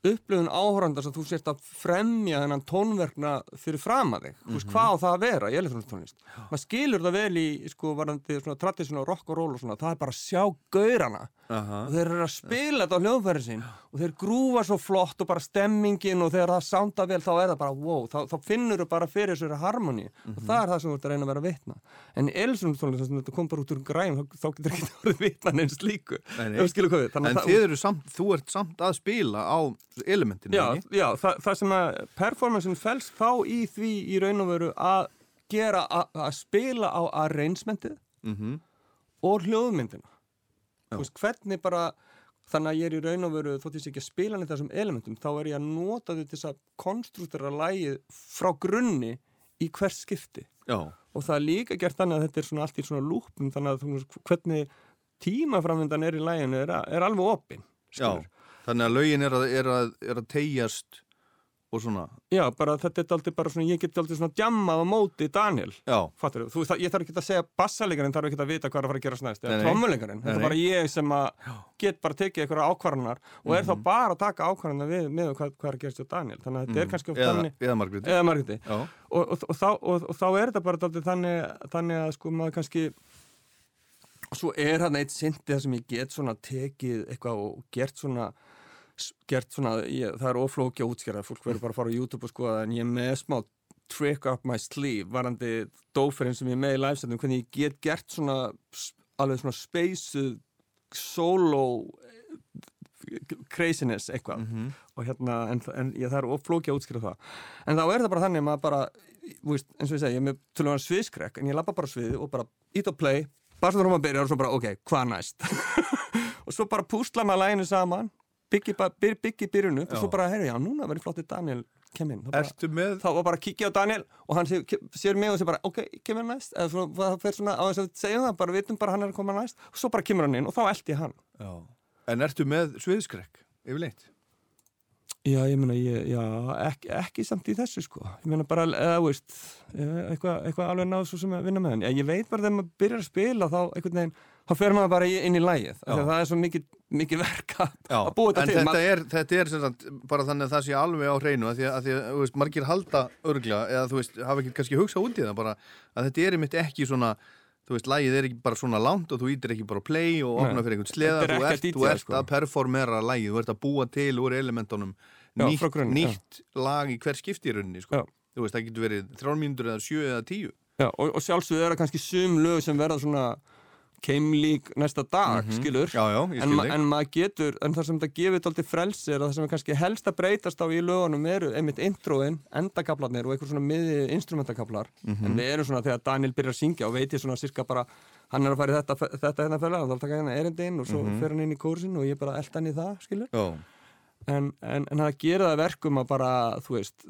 upplifun áhórandar sem þú sért að fremja þennan tónverkna fyrir fram að þig. Þú veist hvað á það að vera í elektrónistónlist maður skilur það vel í sko varandi svona traditional rock og roll og svona það er bara að sjá gaurana Aha. og þeir eru að spila þetta á hljóðfæri sín. Og þeir grúfa svo flott og bara stemmingin og þegar það sounda vel þá er það bara wow, þá, þá finnur þau bara fyrir þessari harmoni og það er það sem þú ert að reyna að vera að vitna. En að þetta kom bara út úr græn þá, þá getur ekki [LAUGHS] verið vitna neins líku. En að það- þið eru samt, þú ert samt að spila á elementinu, Já, já það, það sem að performancein fælst þá í því í raun og veru að gera að spila á arrangementið Mhm. og hljóðmyndina veist, hvernig bara þannig að ég er í raun og veru þótt ég sé ekki að spila neitt þessum elementum, þá er ég að nota til þess að konstruktera lægið frá grunni í hvers skipti. Já, og það er líka gert þannig að þetta er svona allt í svona lúpum þannig að veist, hvernig tímaframvindan er í læginu er, er alveg opinn já. Þannig að lögin er að, að, að tegjast og svona. Já, bara þetta er aldrei bara svona, ég get aldrei svona djammað á móti Daniel. Já, Fattur þú? Það, ég þarf ekki að segja bassalegarinn þarf ekki að vita hvað er að fara að gera snæst, eða trommulegarinn. Þetta er bara ég sem að get bara tekið einhverja ákvarðanar og er þá bara að taka ákvarðanar við, með hvað, hvað er að gerast hjá Daniel. Þannig að þetta er kannski oft eða, þannig, eða Margréti. eða margiti. Já, Og, og, og, þá, og, og þá er þetta bara aldrei þannig, þannig að sko maður kannski, svo er hann eitt syndi það sem ég get svona tekið eitthvað og gert svona gert svona, ég, það er oflóki að útskjara fólk verður bara að fara á YouTube og skoða en ég er með smá trick up my sleeve varandi dóferinn sem ég er með í livesetnum hvernig ég get gert svona alveg svona spaceuð solo eh, craziness eitthvað. Og hérna, en, en ég, það er oflóki að útskjara það. En þá er það bara þannig að maður bara þú veist, eins og ég segi, ég er með vera sviðskrek en ég lappa bara sviði og bara ít og play. Bara svona hún að byrja og svo bara, ok, hvað næst? [LAUGHS] Og svo bara púsla maður læginu saman byggi, byggi byrjunu og svo bara, herru, já, núna verður flottir Daniel kem inn, þá bara, þá var bara að kíkja á Daniel og hann sér, sér mig og sér bara, ok, kemur næst eða svona, það fer svona á þess að segja það bara vitum bara hann er að koma næst og svo bara kemur hann inn og þá eldi ég hann já. En ertu með sviðskrekk, yfirleitt? Já, ég meina, ég, já, ekki, ekki samt í þessu, sko. Ég meina bara, eða, veist, eh, eitthvað, eitthvað alveg náðu svo sem að vinna með hann. Ég veit bara þegar maður byrjar að spila, þá veginn, þá fer maður bara inn í lægið. Það er svo mikið, mikið verk að Já, að búa þetta til. þetta er, þetta er sagt, bara þannig að það sé alveg á hreinu að því að, að, þú veist, margir halda örgla eða þú veist, hafa ekki kannski hugsað út í það bara að þetta er einmitt ekki svona þú veist, lagið er ekki bara svona langt og þú ítir ekki bara play og opna fyrir einhvern sleða er þú ert, þú DJ, ert sko. að performera lagið, þú ert að búa til úr elementunum nýtt, já. nýtt lag í hver skipti í rauninni sko. Þú veist, það getur verið þrjár mínútur eða sjö eða tíu Já, og, og sjálfsögðu er það kannski sum lög sem verða svona keimlík næsta dag, skilur. Mhm. já, já, ég En, skil ma en maður getur, en það sem þetta gefið alltaf frelsi er að það sem er kannski helst að breytast á í lögunum eru einmitt introin, endakablarnir og einhver svona miði instrumentakablar Mhm. en við erum svona þegar Daniel byrjar að syngja og veit ég svona sirka bara, hann er að fara í þetta, þetta hérna fyrir þá taka hérna erindi inn og svo fer hann inn í kórsin og ég bara elda hann í það, skilur já, en, en, en það gera það verkum að bara, þú veist,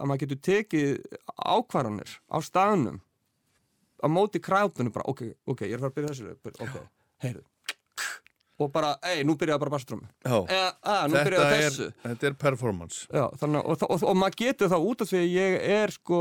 að maður getur tekið ákvarðanir á staðnum á móti kræðunum bara, ok, ok, ég er að fara að byrja þessu ok, heyrðu. Og bara, ei, nú byrjaði bara basströmmu Þetta, er, þetta er performance. Já, þannig, og, og, og, og maður getur það út af því að ég er sko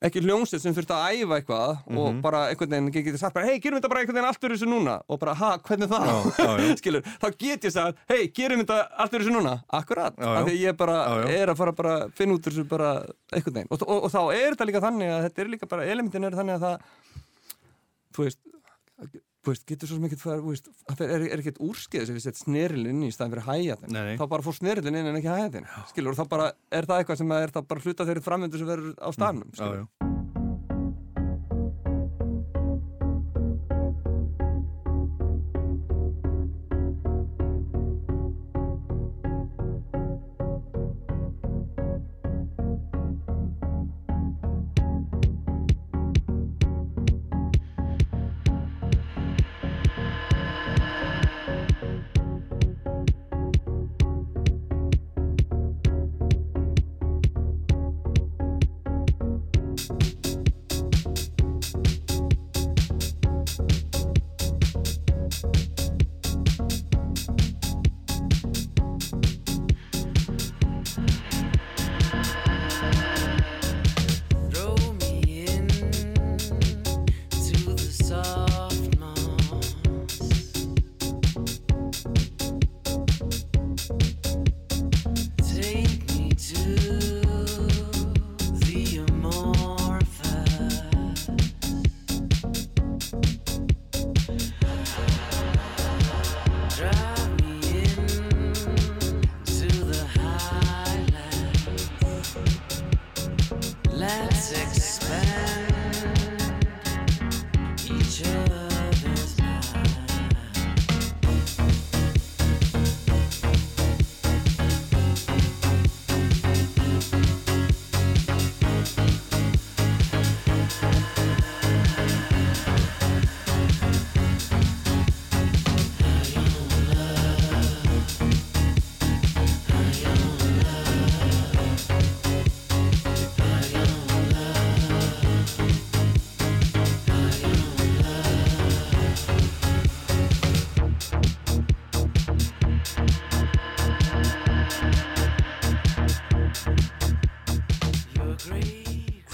ekki hljómsveit sem þurft að æfa eitthvað og Mhm. bara einhvern veginn getur sagt hei, gerum þetta bara einhvern veginn allt fyrir þessu núna og bara, ha, hvernig það? Já, já. [LAUGHS] Skilur, þá get ég sagt, hei, gerum þetta allt fyrir þessu núna akkurat, Já, af því ég bara er að fara bara að finna út þessu bara einhvern veginn og, og, og þá er þetta líka þannig að þetta er líka bara, elementin er þannig að það þú veist veist, getur svo sem ekkert fara, veist, það er, er ekkert úrskeiðis ef við sett snerilinn í staðin fyrir Nei, nei. þá bara fór snerilinn inn en ekki hæjatin skilur, og þá bara er það eitthvað sem er það bara hluta þeirri framöndu sem verður á staðnum já,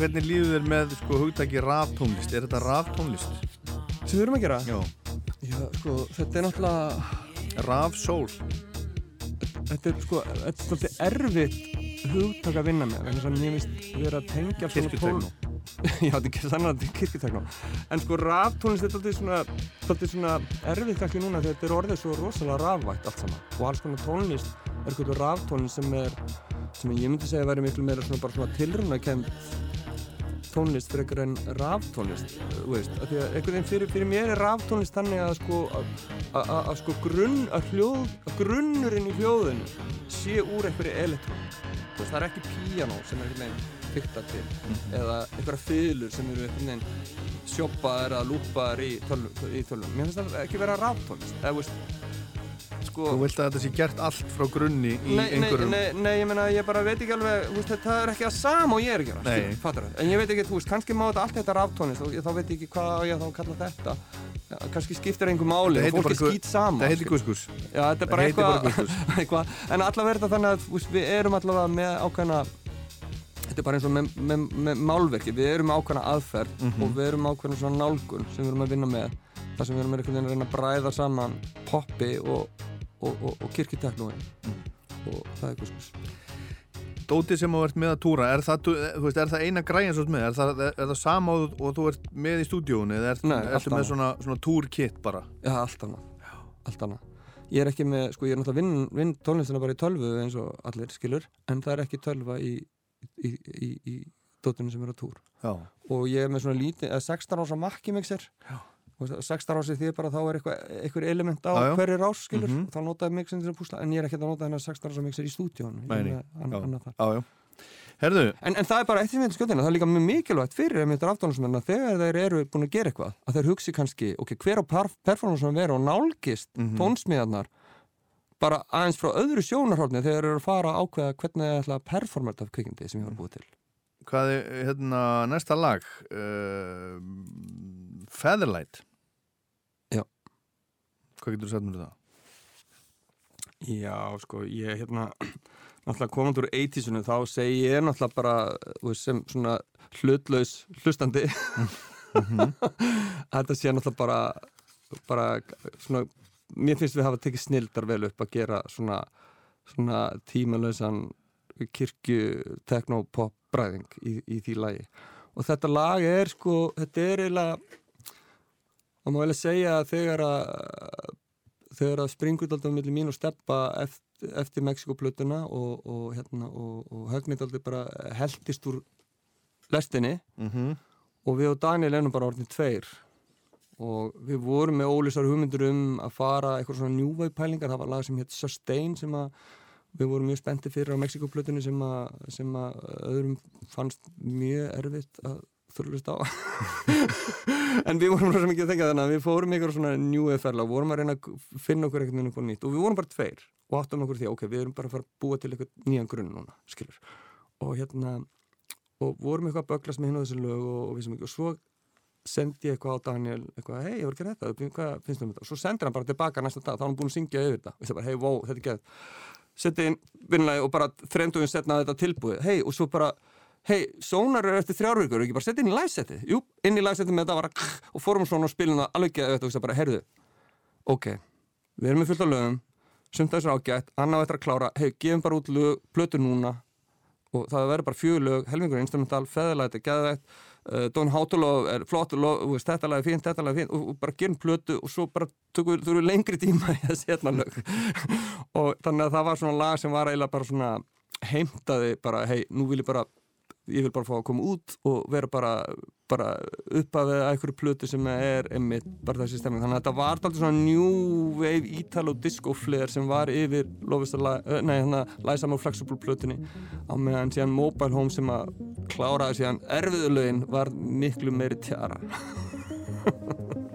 hvernig líður þér með sko hugtaki raftónlist? Er þetta raftónlist? Sem við erum að gera? Já. Já, sko, þetta er náttúrulega Rafsól. þetta er sko, þetta er svolítið erfitt hugtak að vinna með vegna þess að mér finnst vera að tengja svona Kirkjuteknó. [LAUGHS] Já, þetta er ekki þannig að þetta er kirkjuteknó en sko raftónlist er svolítið svona, svolítið svona erfitt kannski núna þegar þetta er orðið svo rosalega rafvægt allt saman og alls konar tónlist er eitthvað raftónlist sem er sem ég myndi segja að væri miklu meira svona bara svona tilrunakend tónlist einhver en að einhvern veginn fyrir, fyrir mér er raftónlist þannig að sko að, að, að, að sko grunn, að hljóð að grunnurinn í hljóðinu sé úr einhverju elektrón. Það er ekki píanó sem er einhvern veginn fyrta til eða einhverja fiðlur sem eru einhvern veginn sjoppaðar eða lúpaðar í tölvum, mér finnst það ekki vera raftónlist eða veist sko Þú vilt að þetta sé gert allt frá grunni í Nei, nei, einhverjum... nei, nei, ég meina, ég bara veit ekki alveg, veist, það er ekki það sama og ég er að gera, Nei. skilur, fattar En ég veit ekki, þú veist, kannski má þetta allt þetta raftónist og þá veit ég ekki hvað ég þá að kalla þetta. Ja, kannski skiptir einhver máli Það og heitir fólk bara gu- skýt sama. Það heitir guskus. Já, þetta er það bara eitthvað, [LAUGHS] eitthvað, en allavega er þetta þannig að, veist, við erum allavega með ákveðna, þetta er bara eins og með, með, með málverki, við erum ákveðna aðferð Mhm. og við erum ákveðna svona nálgun sem við erum að vinna með, þar sem við erum einhvern veginn að reyna að bræða saman poppi og, og, og, og kirkjuteknóin og það er guskus. Dótið sem þú ert með að túra, er það, þú þú veist, er það eina græn svo með? Er það, er það sama og, þú ert með í stúdíónu eða er, ertu með annað. svona, svona túrkitt bara? Já, allt annað. Allt annað. Ég er ekki með, sko, ég er náttúrulega vinn, vinn tónlistina bara í tölvu eins og allir skilur, en það er ekki tölva í, í, í, í dótinu sem er á túr. Já. Og ég er með svona lítið, eða 16 ása makki mixer. Já. 16 ási því bara þá er eitthvað, element á Já, já. hverju rás, skilur, Mhm. og þá notaði mixin til að púsla, en ég er ekki að nota hennar 16 ása mixer í. Herðu, En, en það er bara eitt sem við skjóðina, það er líka mjög mikilvægt fyrir einmitt raftónlismenn að þegar þeir eru búin að gera eitthvað, að þeir hugsi kannski, ok, hver á perf- performanceum vera og nálgist Mhm. tónsmiðarnar bara aðeins frá öðru sjónarhórni þegar þeir eru að fara að ákveða hvernig þeir ætla að performa þetta kvikindi sem ég var búið til. hvað er hérna næsta lag? Uh, Featherlight. Hvað getur þú sagt mér um það? Já, sko, ég hérna [CLEARS THROAT] náttúrulega komand úr 80-sunu þá segi ég náttúrulega bara sem svona hlutlaus hlustandi. Að [LAUGHS] þetta sé náttúrulega bara bara svona mér finnst við hafa tekið snildar vel upp að gera svona, svona tímalausan kirkju teknopop bræðing í, í því lagi. Og þetta lag er sko þetta er eiginlega og má eiginlega segja að þegar að þegar að springur alltaf millir mín og steppa eftir, eftir Mexikoplötuna og, og, hérna, og, og alltaf bara heldist úr lestinni Mm og við og Daniel ennum bara orðin tveir og við vorum með ólýsar hugmyndur um að fara eitthvað svona njúvæg pælingar, það var lag sem hétt Sustain sem að við vorum mjög spennti fyrir á Mexikoplötunni sem að, sem að öðrum fannst mjög erfitt að þurflust á. [LAUGHS] En við vorum rosa mikið að þengja þannig að við fórum ykkur svona njúvæg ferla og vorum að reyna að finna okkur eitthvað nýtt og við vorum bara tveir og áttum okkur því, ok, við erum bara að fara að búa til eitthvað nýjan grunn núna, skilur. Og hérna og vorum eitthvað að böglast með hinn á þessu lög og, og, við sem ekki, og svo sendi ég eitthvað á Daniel eitthvað, hei, ég voru ekki þetta, hvað finnst þú um þetta? Og svo sendir hann bara tilbaka næsta dag, þá var hann búin að syngja yfir þetta. Og ég bara, hei, wow, þetta er geð setti inn vinnlega og bara þremdugin setna þetta tilbúið, hei, og svo bara hei, sónar er eftir þrjárvíkur og ekki bara setja inn í lagsetti, jú, inn í lagsetti með þetta var að og fórum svona og spilum það alveg geð og ég bara, heyrðu, ok við erum með fullt af lögum, sumt af þessu er ágætt annað á eftir að klára, hei, gefum bara út lög, plötu núna og það verður bara fjögur lög, helmingur instrumental, feðalæti, geðveitt uh, Don Hátulof er flott þetta lag er fínt, þetta lag er fínt og, og bara gerum plötu og svo bara tökum eru lengri tíma í að setna lög. [LAUGHS] Og þannig að það var svona lag sem var eiginlega bara svona heimtaði bara, hei, nú vil ég bara ég vil bara fá að koma út og vera bara, bara uppafið að einhverju plötu sem er einmitt bara þessi stemming þannig að þetta var alltaf svona new wave Italo disco flair sem var yfir að, nei hérna Læsam og Flexible plötunni á meðan síðan Mobile Home sem að kláraði síðan erfiðulegin var miklu meiri tjara [LAUGHS]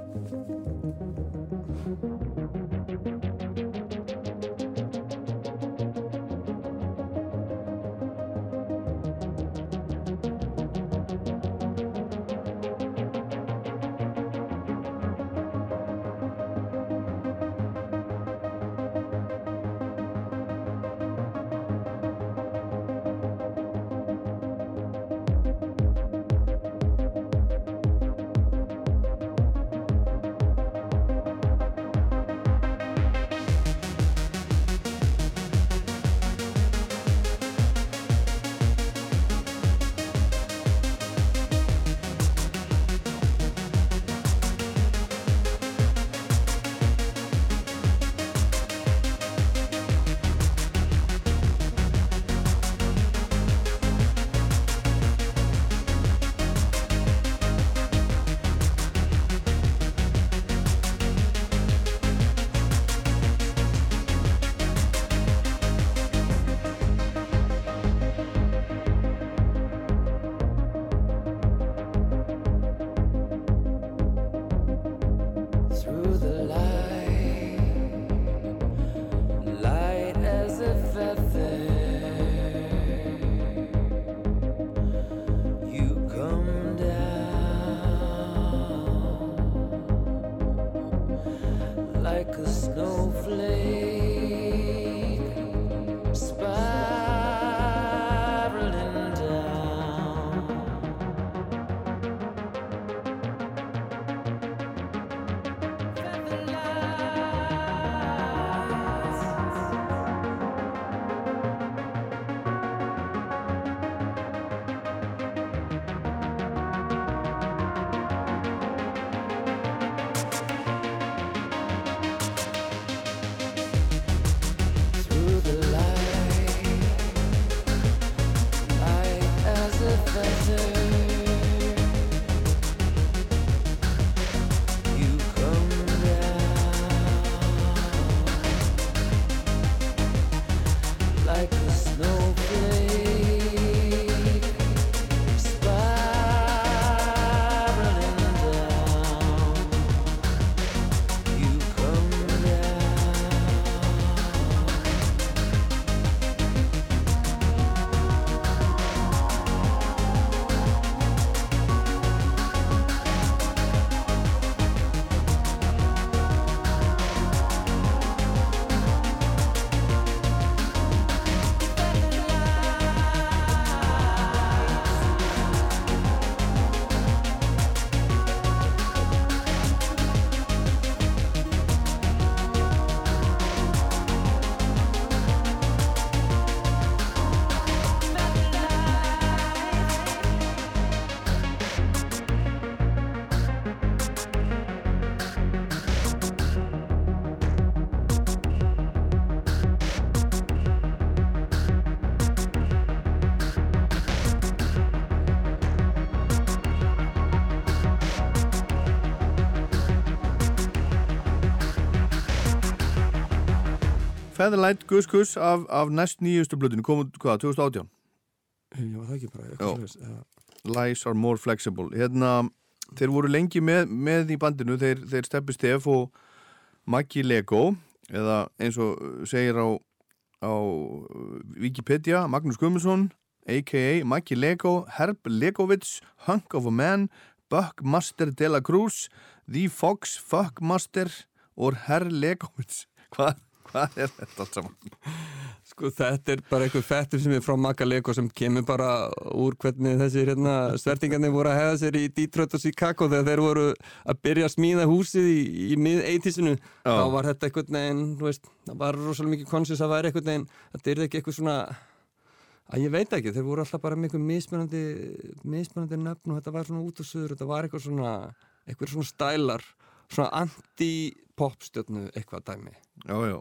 Gus Gus af, af næst nýjustu blöðinu, kom út hvað, 2018 Já, það ekki bara Lies are more flexible. Hérna, þeir voru lengi með, með í bandinu, þeir, þeir Steppi Steff og Maggi Lego eða eins og segir á, á Wikipedia Magnús Guðmundsson a.k.a. Maggi Lego Herb Legovits, Hunk of a Man Buckmaster de la Cruz The Fox Fuckmaster og Herr Legovits hvað hva er þetta allt saman? Sko þetta er bara einhver fettur sem er frá Magalego sem kemur bara úr hvernig þessir hérna, svertingarnir voru að hefða sér í Detroit og Chicago þegar þeir voru að byrja að smíða húsið í, í mið-eitisinu Já. þá var þetta einhvern veginn, þú veist, það var rosalega mikið konsens að væri einhvern veginn, þetta er ekki eitthvað svona að ég veit ekki, þeir voru alltaf bara með einhver mismunandi, mismunandi nöfn og þetta var svona út og suður, þetta var eitthvað svona eitthvað svona stælar, svona anti-popstjörnu eitthvað dæmi Já, já,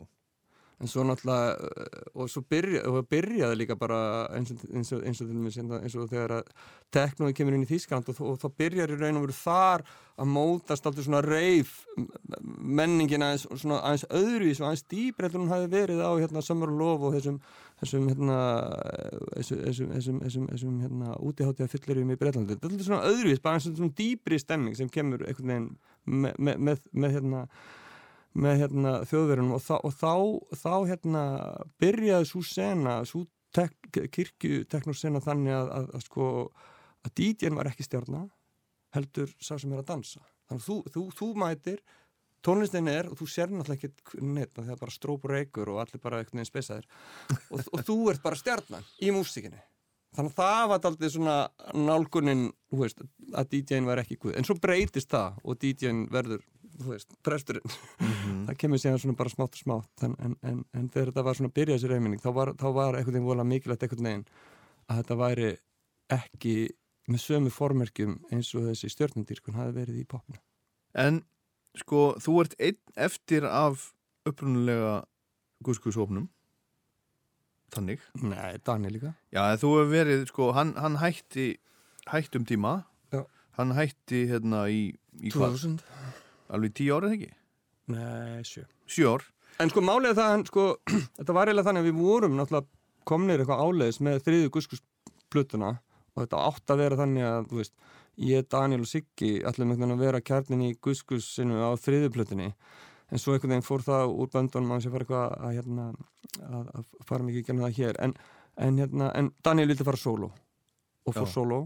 en svo náttúrulega uh, og svo byrja, og byrjaði líka bara eins og, eins og, eins og hérna, eins og þegar að teknói kemur inn í Þýskaland og, og þá byrjar í raun og veru þar að mótast alltaf svona reif menningin aðeins, svona aðeins öðruvís og aðeins en hún hafi verið á hérna Summer of Love og þessum þessum hérna þessum, þessum, þessum, þessum, þessum hérna útiháttiða fyllirum í Breitlandi þetta er alltaf svona öðruvís, bara eins og svona dýbri stemming sem kemur einhvern veginn með, með, með, með hérna með hérna þjóðverunum og, þá, og þá, þá hérna byrjaði svo sena, svo tek, kirkju teknosena þannig að, að, að sko að DJ-n var ekki stjárna heldur sá sem er að dansa. Þannig að þú, þú, þú mætir tónlistin er og þú sér náttúrulega ekki neitt það er bara strópur reykur og allir bara veginn spesaðir og, og þú ert bara stjarnan í músikinni þannig að það var aldrei svona nálgunin veist, að DJ-n var ekki guð. En svo breytist það og DJ-n verður þú veist, presturinn. Það kemur síðan svona bara smátt og smátt en, en, en, en þegar þetta var svona byrjað þessi reyminning þá var, þá var einhvern veginn vola mikilvægt einhvern veginn að þetta væri ekki með sömu formerkjum eins og þessi stjörnundýrkun hafi verið í popnu En sko, þú ert einn eftir af upprunulega guskusópnum Þannig. Nei, Daniel líka. Já, þú hefur verið, sko, hann, hann hætti hætti um tíma. Já. Hann hætti hérna í, í hvað? 2000 Alveg tíu ára eða ekki? Nei, sjö. Sjö ár. En sko er það, sko, [CLEARS THROAT] þetta var eiginlega þannig að við vorum náttúrulega komnir eitthvað áleiðis með þriðju guskusplutuna og þetta átt að vera þannig að, þú veist, ég, Daniel og Siggi ætlum einhvern veginn að vera kjarnin í guskusinu á þriðju plutunni en svo einhvern veginn fór það úr böndunum að sé fara hérna, að, að fara mikið ekki það hér. En, en, hérna, en Daniel vildi fara solo og fór Já. solo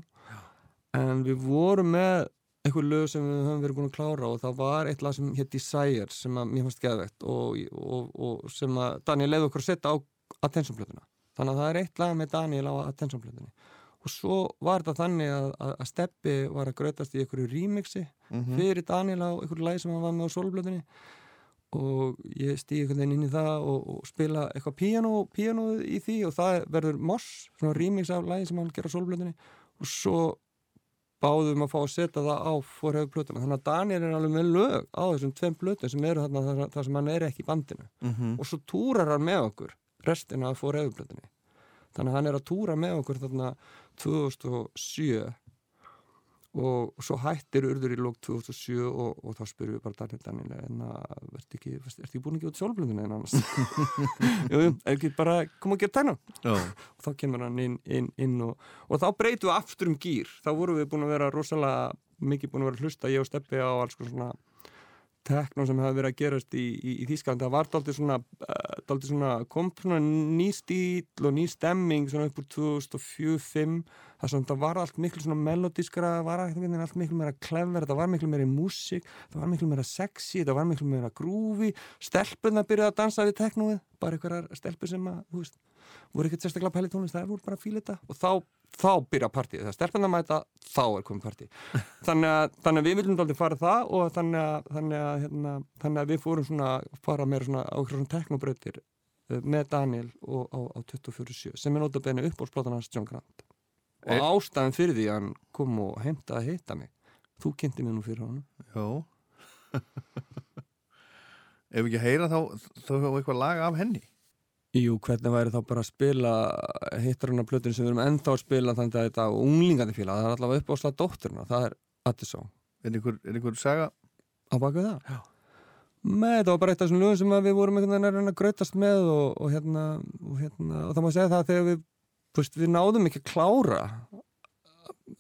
en við vorum með eitthvað lög sem við höfum verið búin að klára og það var eitt lag sem hétt Desire sem að mér fannst geðvegt og, og, og sem að Daniel leiði okkur að setja á Attention-plötuna. Þannig að það er eitt lag með Daniel á Attention-plötunni. Og svo var þetta þannig að, að, að Steppi var að grötast í einhverju remixi fyrir Daniel á einhverju lagi sem hann var með á solblötunni og ég stíði einhvern veginn inn í það og, og spila eitthvað píano, píano í því og það verður Moss, svona remix af lagi sem hann ger á solblötunni og svo báðum að fá að setja það á fórhefðu plötuna. Þannig að Daniel er alveg með lög á þessum tveim plötum sem eru þarna þar, sem hann er ekki í bandinu Mhm. og svo túrar hann með okkur restina af fórhefðu plötunni. Þannig að hann er að túra með okkur þarna 2007 og svo hættir urður í lók 2007 og, og þá spyrum við bara Daniel Daniel en að verður ekki, ekki búin að gefa út sjálfblöndinu en annars? [LAUGHS] Jú, ekki bara koma að gera tæna. Og þá kemur hann inn, inn, inn og, og þá breytum við aftur um gýr þá vorum við búin að vera rosalega mikið búin að vera hlusta ég og Steppi á alls konar svona tekno sem hefði verið að gerast í, í, í Þýskalandi það var dálítið svona, dálítið svona kom svona ný stíl og ný stemming svona upp úr 2004-05 það var allt miklu svona melodískara það var allt miklu meira clever það var miklu meira músík, það var miklu meira sexy það var miklu meira grúfi stelpunna byrjaði að dansa við teknóið bara einhverjar stelpur sem að, þú veist voru ekkert sérstaklega pæli tónlist, það voru bara að fíla þetta og þá, þá byrja partíð, þegar stelpunna mæta þá er komið partí. [LAUGHS] Þannig að, þannig að við viljum aldrei fara það og þannig að, þannig að, hérna, þannig að við fórum svona fara meira svona á einhverjum teknobrautir eh, með Daniel og, á, á 24.7 sem er notabenni upp á splátan hans John Grant. Og E- ástæðan fyrir því að hann kom og heimtaði að heita mig þú kynnti mig nú fyrir já. [LAUGHS] Ef við ekki að heyra þá þá hefur eitthvað lag af henni Jú, hvernig væri þá bara að spila hittarinn af plötun sem við erum ennþá að spila þannig að þetta unglingandi fíla það er allavega upp á slag dótturina, það er Er einhver, er einhver saga á baku það? Já. Með þetta var bara eitt af þessum lögum sem við vorum einhvern veginn að grautast með og, og, hérna, og, hérna, og það má segja það að þegar við, veist, við náðum ekki að klára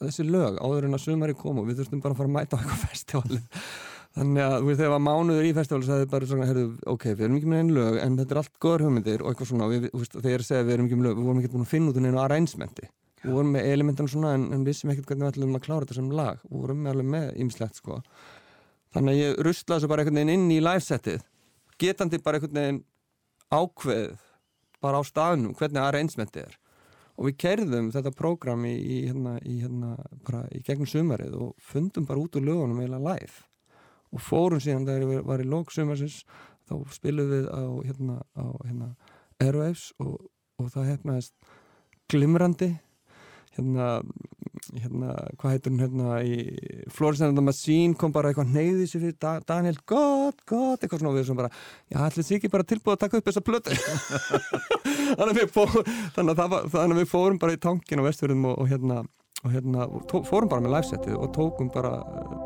þessi lög áður en að sumari kom og við þurftum bara að fara að mæta á eitthvað festival þannig að þú veist, þegar mánuður í festival sagði bara svona, heyrðu, ok, við erum ekki með einn lög en þetta er allt góður hugmyndir og eitthvað svona við, þú veist, þegar ég að við erum ekki með lög við vorum ekki búin að finna út um einu arrangementi. Við vorum með elementan svona en, en vissum ekkert hvernig við ætlum að klára þetta sem lag. Við vorum með alveg með ýmislegt sko. Þannig að ég rustlaði þessu bara einhvern veginn inn í livesettið getandi bara einhvern veginn ákveð bara á staðnum hvernig arrangementið er og fórum síðan þegar ég var í lók sumarsins þá spilum við á, hérna, á hérna, Airwaves og, og það hefnaðist glimrandi. Hérna, hérna hvað heitur hún hérna í Florence and the Machine kom bara eitthvað neyði sér fyrir da Daniel, gott, gott eitthvað svona og við sem bara, já, allir sé ekki bara tilbúið að taka upp þessa plötu? [LAUGHS] Þannig, að fórum, þannig, að var, þannig að við fórum bara í tankin á vestfjörðum og, og hérna og hérna, og tó, fórum bara með livesettið og tókum bara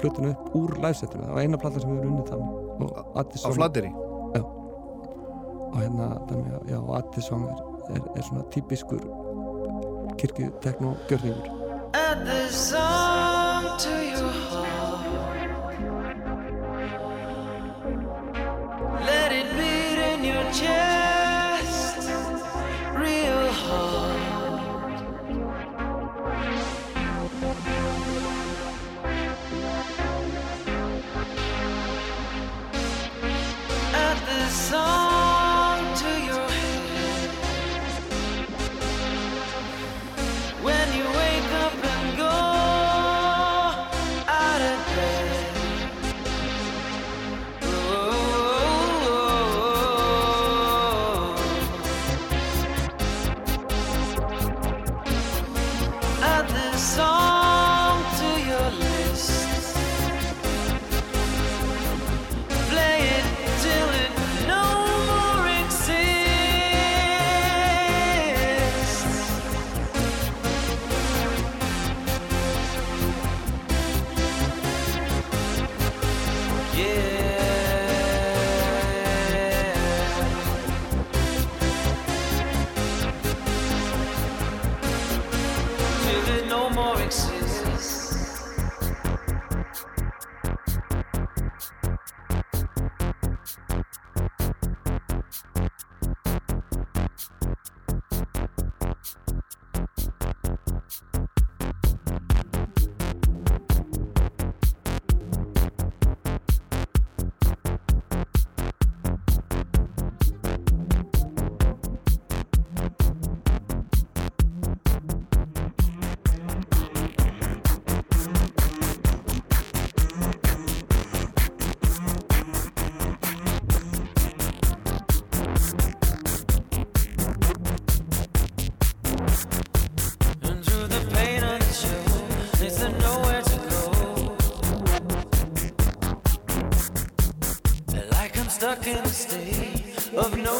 plötunu upp úr livesettinu. Það var eina plata sem við erum unnið þannig. Og á flatteri og hérna, þannig að, já, Addison er, er, er svona típiskur kirkju tekno gjörningur. Add this song to your heart. Let it beat in your chest,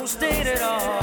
state at all.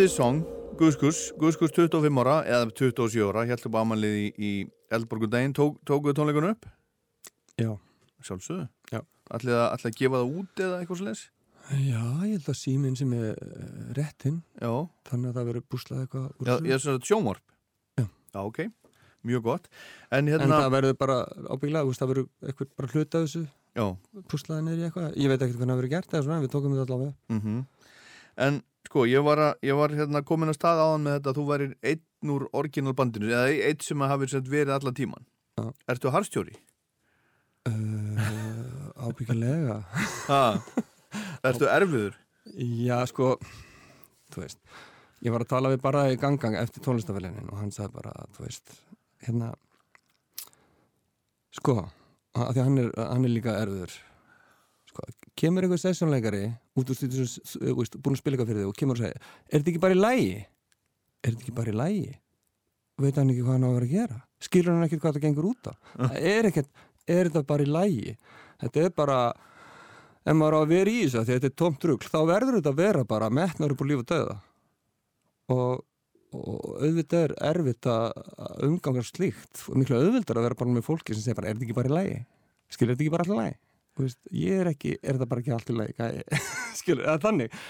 This song, Guðskus, Guðskus 25 ára eða 27 ára, heldur bara amalið í, í Eldborgundaginn, tók, tókuðu tónleikunum upp? Já. Sjálfsögðu? Já. Ætlið að, að gefa það út eða eitthvað sliðis? Já, ég held að síminn sem er uh, réttinn, Já, þannig að það verður búslað eitthvað úr já, þessu. ég er svona sjónvarp Já. Já, ok, mjög gott En En hérna, það verður bara veist, það verður eitthvað bara hluta af þessu, já púslaði niður í eitthvað. Ég veit ekkert hvernig það verður gert eða svona, en við tókum þetta allavega. mm En sko, ég var, að, ég var hérna komin að stað áðan með þetta að þú værir einn úr orginal bandinu eða einn sem að hafi verið allan tíman Já. Ertu harstjóri? Uh, ábyggilega. Ha? Ertu erfiður? Já, sko, þú veist, ég var að tala við bara í gangang eftir tónlistafélinin og hann sagði bara, þú veist, hérna, sko, að því að hann er, hann er líka erfiður, kemur einhver sessjónleikari út úr stúdíu, þú veist, búin að spila eitthvað fyrir þig og kemur og segir, er þetta ekki bara í lægi? Er þetta ekki bara í lægi? Veit hann ekki hvað hann á að vera að gera? Skilur hann ekkert hvað það gengur út á? Það [LAUGHS] er ekkert, er þetta bara í lægi? Þetta er bara, ef maður á að vera í þessu þetta er tómt rugl, þá verður þetta að vera bara metnar upp úr líf og döða og, og auðvitað er erfitt að umgangast slíkt og miklu auðvildar að vera bara með fólki sem segir bara, er þetta ekki bara í lagi? Skilur þetta ekki bara alltaf lagi? Veist, ég er ekki, er þetta bara ekki allt í lagi? [LAUGHS] Skilur, eða þannig.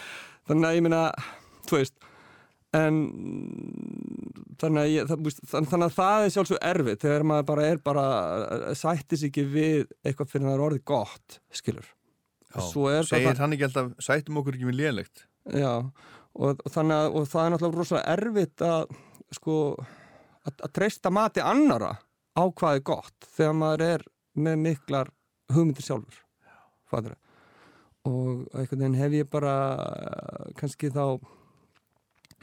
Þannig að ég meina, þú veist en þannig að, ég, það, veist, þannig, að það er sjálfsög erfitt þegar maður bara er bara sættis ekki við eitthvað fyrir að það er orðið gott skilur. Er Segir hann ekki alltaf, sættum okkur ekki við lélegt. Já, og, og, þannig að, og það er náttúrulega rosalega erfitt að sko að, að treysta mati annara á hvað er gott þegar maður er með miklar hugmyndir sjálfur Fattur og einhvern veginn hef ég bara kannski þá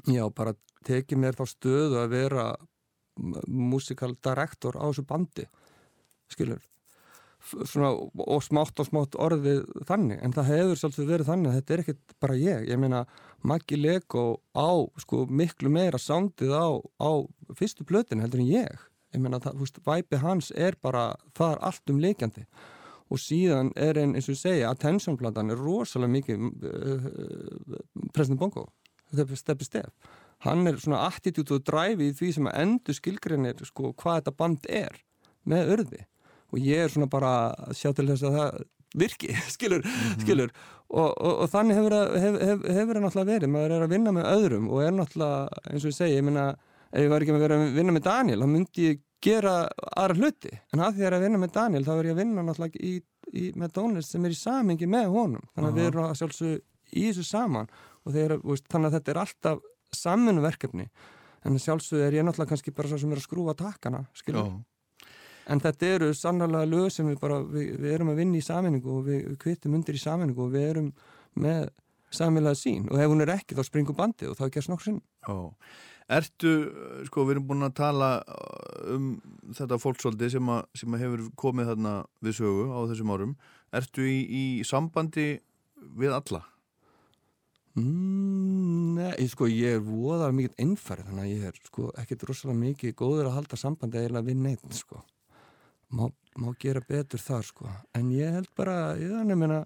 já, bara tekið mér þá stöðu að vera músikal direktor á þessu bandi skilur svona, og smátt og smátt orðið þannig, en það hefur svolítið verið þannig að þetta er ekkert bara ég, ég meina Maggi Lego á sko miklu meira sándið á, á fyrstu plötin heldur en ég. Ég meina það, þú veist, væpi hans er bara það er allt um leikjandi og síðan er einn, eins og ég segja, attention-platan er rosalega mikið uh, President Bongo steppi step, step. hann er svona attitude og drive í því sem að endur skilgrinir sko hvað þetta band er með örði og ég er svona bara að sjá til þess að það virki, [LAUGHS] skilur, skilur. Og, og, og þannig hefur það hef, hef, náttúrulega verið, maður er að vinna með öðrum og er náttúrulega, eins og ég segi, ég meina ef ég var ekki að vera að vinna með Daniel þá myndi ég gera aðra hluti. En að því að ég er að vinna með Daniel þá er ég að vinna náttúrulega í, í, með tónlist sem er í samingi með honum. Þannig að við erum að sjálfsög í þessu saman. Og þeir, veist, þannig að þetta er alltaf saminu verkefni en sjálfsög er ég náttúrulega kannski bara svo sem er að skrúfa takkana En þetta eru sannlega lög sem við bara, við, við erum að vinna í saminningu og við, við kvittum undir í saminningu og við erum með samilega sín og ef hún er ekki þá springur bandið og þá gerst nokkur sinn. Já. Ertu, sko, við erum búin að tala um þetta fólksóldi sem, að- sem að hefur komið þarna við sögu á þessum árum. Ertu í, í sambandi við alla? Mm, nei, sko ég er voðalega mikið innfærið þannig að ég er sko ekkert rosalega mikið góður að halda sambandi eiginlega við neitt sko. má, má gera betur þar sko en ég held bara, ég þannig meina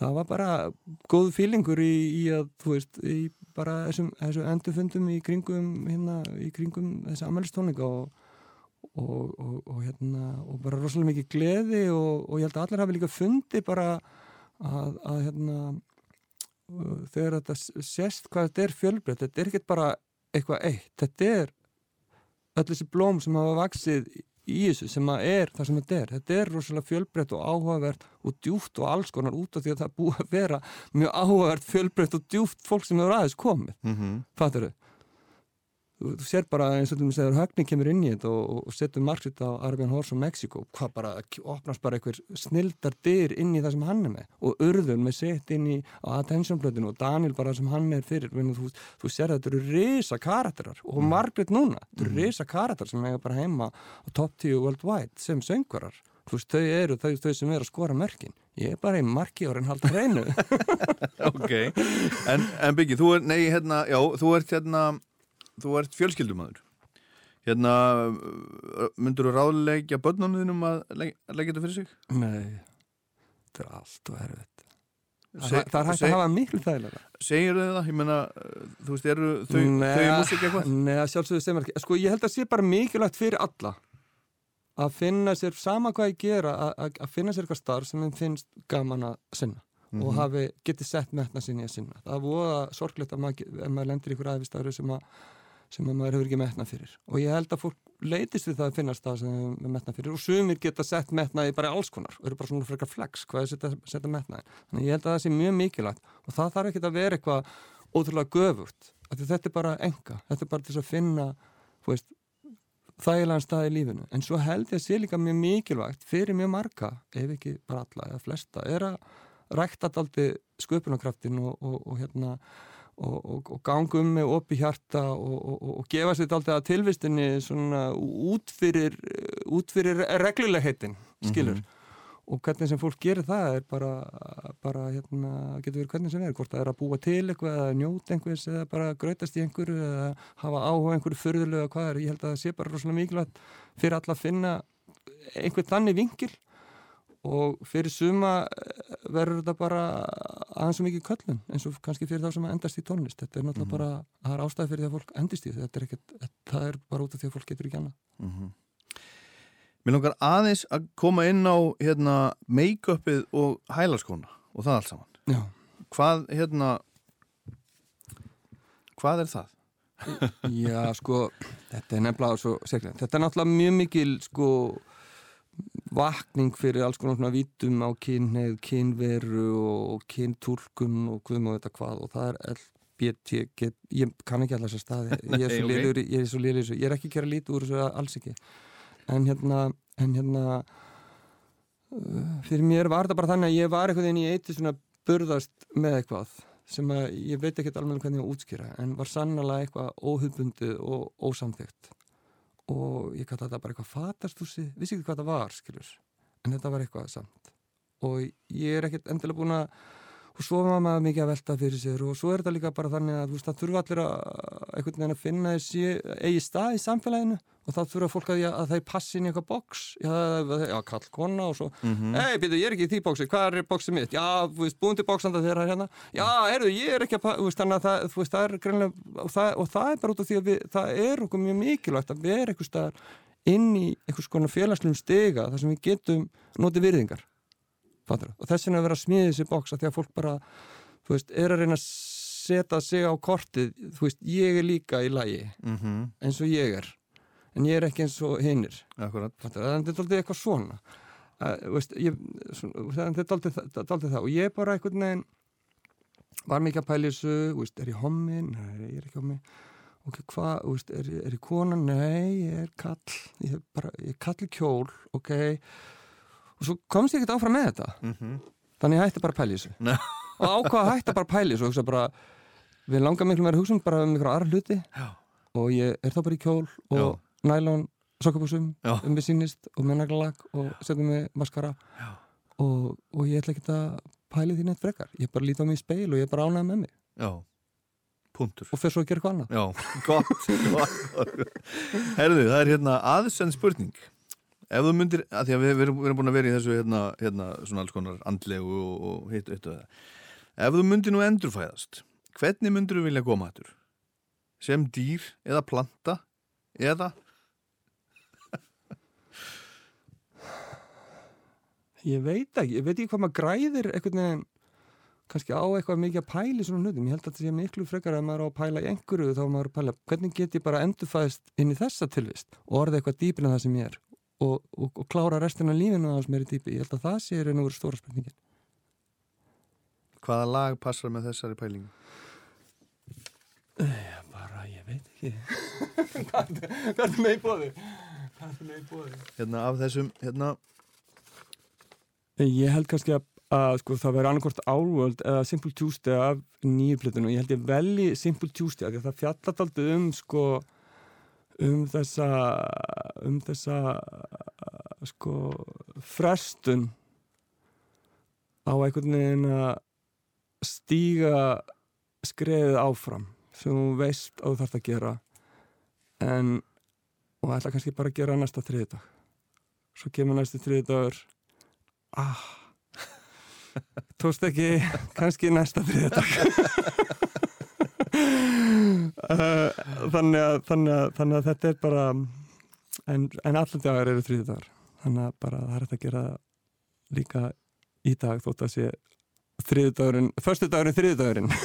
það var bara góð fílingur í, í að, þú veist, í bara þessum, þessum endurfundum í kringum hérna, í kringum þessi amælistónleika og, og, og, og hérna og bara rosalega mikið gleði og, ég held að allir hafi líka fundi bara að, að hérna uh, þegar þetta s- sést hvað þetta er fjölbreytt, þetta er ekkert bara eitthvað eitt, þetta er öll þessi blóm sem hafa vaksið í þessu sem að er það sem þetta er. Þetta er rosalega fjölbreytt og áhugavert og djúft og alls konar út af því að það búið að vera mjög áhugavert fjölbreytt og djúft fólk sem hefur aðeins komið. Mm -hmm. fattur þau þú, sér bara eins og þú segir högni kemur inn í þetta og, og, setur marksitt á Arabian Horse og Mexiko hvað bara, opnast bara einhver snildar dyr inn í það sem hann er með. Og urðun með sett inn í attentionblöðinu og Daniel bara sem hann er fyrir. Menni, þú, þú sér að þetta eru risa karakterar. Og Margaret núna, þetta eru risa karakterar sem eiga bara heima á top 10 worldwide sem söngvarar. Þú veist, þau eru þau, þau sem eru að skora mörkin. Ég er bara í marki árin halda hreinu. [LAUGHS] Ok, en, en Byggi, þú er, nei, hérna, já, þú ert hérna, þú ert fjölskyldumæður Hérna, myndur þú ráðleggja börnunum að leg- að leggja þetta fyrir sig? Nei, þetta er allt og erfitt Það, Se- það er hægt se- að hafa miklu þægilega Segir þau það? Ég meina, uh, þú veist, eru þau, í músík eitthvað? Nei, að sjálfsögðu sem ekki Sko, ég held að sé bara mikilvægt fyrir alla að finna sér sama hvað ég gera að, finna sér eitthvað starf sem þeim finnst gaman að sinna Mhm. og hafi getið sett metna sinni að sinna það voða sorglegt að maður, maður lendir ykkur æfistarfi sem, að, sem að maður hefur ekki metna fyrir. Og ég held að fólk leitist við það að finnast það sem við metna fyrir. Og sumir geta sett metnaði bara alls konar og eru bara svona frekar flex hvað er setja, setja metnaði þannig að ég held að það sé mjög mikilvægt og það þarf ekki að vera eitthvað ótrúlega göfurt þetta er bara enga, þetta er bara til að finna veist, þægilegan stað í lífinu. En svo held ég að sé líka mjög mikilvægt fyrir mjög marga, ef ekki bara alla eða flesta, er að rækta daldi sköpunarkraftin og, og, og hérna og, og, og ganga um með opi hjarta og, og, og gefa sér daldi að tilvistinni svona út fyrir út fyrir reglulegheitin skilur. Og hvernig sem fólk gerir það er bara, bara hérna, getur verið hvernig sem er hvort það er að búa til eitthvað eða njóta einhvers eða bara grautast í einhverju eða hafa áhuga einhverju fyrðulega hvað er, ég held að það sé bara rosalega mikilvægt fyrir alla að finna einhvern þannig vingil og fyrir suma eh, verður þetta bara aðeins svo mikið köllun eins og kannski fyrir þá sem að endast í tónlist þetta er náttúrulega bara, það er ástæði fyrir því að fólk endist í þetta er ekkert, það er bara út af því að fólk getur ekki annað Mér langar aðeins að koma inn á hérna, make-upið og hælaskóna og það allt saman. Já, Hvað, hérna, hvað er það? Já, sko, þetta er nefnilega svo seglega. Þetta er náttúrulega mjög mikil sko vakning fyrir alls konar svona vítum á kynneið, kynveru og kyntúlkun og hvað og þetta hvað og það er LBT get, ég kann ekki allar þessar staði. [LAUGHS] Ég er svo lélegur í- ég er þessu, ég er ekki að gera lítið úr þessu alls ekki. En hérna, en hérna uh, fyrir mér var þetta bara þannig að ég var einhvern veginn í eitt svona burðast með eitthvað sem að ég veit ekki alveg hvernig ég á að útskýra en var sannlega eitthvað óhugbundið og ósamþygt og ég kalla þetta bara eitthvað fatastúsi vissi ekki hvað það var, skilur en þetta var eitthvað samt. Og ég er ekkert endilega búin að og svo var maður mikið að velta fyrir sér og svo er þetta líka bara þannig að það þurfa allir að einhvern veginn að finna þessi eigi stað í samfélaginu og þá þurfa fólk að, að það passi inn í eitthvað boks já, já kall kona og svo Mhm. hei, býtu, ég er ekki í því bóksi, hvað er bóksið mitt? Já, þú veist, búin til bóksanda þeirra hérna. Já, heyrðu, ég er ekki að, þú veist, þannig að það, veist, það er greinlega, og það, og það er bara út af því að við, það er okkur mjög mikilvægt að vera einhvers staðar inn í einhvers konar félagslegum stiga þar sem við getum notið virðingar Fattar? og þess vegna að vera að smíða þessi bóks að því að fólk bara, þú veist, er að reyna að setja sig á kortið þú veist, ég er líka í lagi Mm -hmm. eins og ég er en ég er ekki eins og hinnir þannig að þetta er aldrei eitthvað svona þannig að þetta er aldrei, það og ég er bara einhvern veginn var mikið að pæla í þessu veist, er ég hommi? Nei, ég er ekki hommi ok, hvað, er, er ég kona? Nei, ég er kall ég er bara, ég er kall í kjól, ok og svo komst ég ekkert áfram með þetta. Mm þannig ég hætti bara að pæla í þessu. Og ákvað að hætta bara að pæla í þessu? Og hugsa bara, við langar miklu meira hugsa um bara um ykkur aðra hluti. Já. og ég er þá bara í kjól og nælón sokkabúsum um við sýnist og með naglalag og setjum með maskara. Og, og ég ætla ekki að pæla í því neitt frekar. Ég bara líti á mig í speil og ég bara ánægð með mig. Já. Puntur. og fer svo að gera eitthvað annað. Já, gott. Herðu, það er hérna aðsend spurning ef þú myndir, að því að við, við, erum, búin að vera í þessu hérna, hérna svona alls konar andlegu og, og hitt og hitt og það. Ef þú myndir nú endurfæðast hvernig myndir þú vilja koma hættur? sem dýr eða planta eða? Ég veit ekki, ég veit ekki hvað maður græðir einhvern veginn kannski á eitthvað mikið að pæla í svona hlutum. Ég held að þetta sé miklu frekar að maður á að pæla í einhverju þá maður að pæla, hvernig get ég bara endurfæðist inn í þessa tilvist og orðið eitthvað dýpin en það sem ég er og, og, og klára restina af lífinu að það sem er í dýpi ég held að það sé er úr stóra spurningin hvaða lag passar með þessari pælingu? bara, ég veit ekki [LAUGHS] hvað er það með í bóði? hvað er það með í bóði? hérna af þessum hérna, Ég held kannski að, að sko, það verður annarkort Álvöld eða Simple Tuesday af nýju plötun og ég held ég velji Simple Tuesday af því að það fjallat aldrei um sko um þessa um þessa sko frestun á einhvern veginn að stíga skreðið áfram sem þú veist að þú þarfst að gera en og ætla kannski bara að gera næsta þriðdag svo kemur næstu þriðdagur ah. Tókst ekki. Kannski næsta þriðdag uh, [LAUGHS] þannig, að, þannig, að, þannig að þetta er bara en, en allir dagar eru þriðdagar þannig að bara það er hægt að gera líka í dag þótt að sé þriðdagurinn, förstu dagurinn þriðdagurinn [LAUGHS]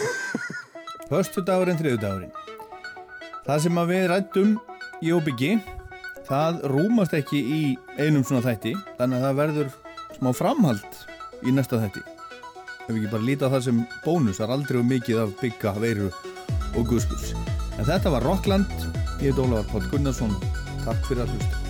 Förstu dagurinn, þriðu dagurinn. Það sem að við rættum í óbyggi, það rúmast ekki í einum svona þætti, þannig að það verður smá framhald í næsta þætti. Ef við ekki bara líta á það sem bónus, það er aldrei um mikið af bygga, veiru og guðskus. En þetta var Rockland, ég heit Ólafar Páll Gunnarsson, takk fyrir að hlusta.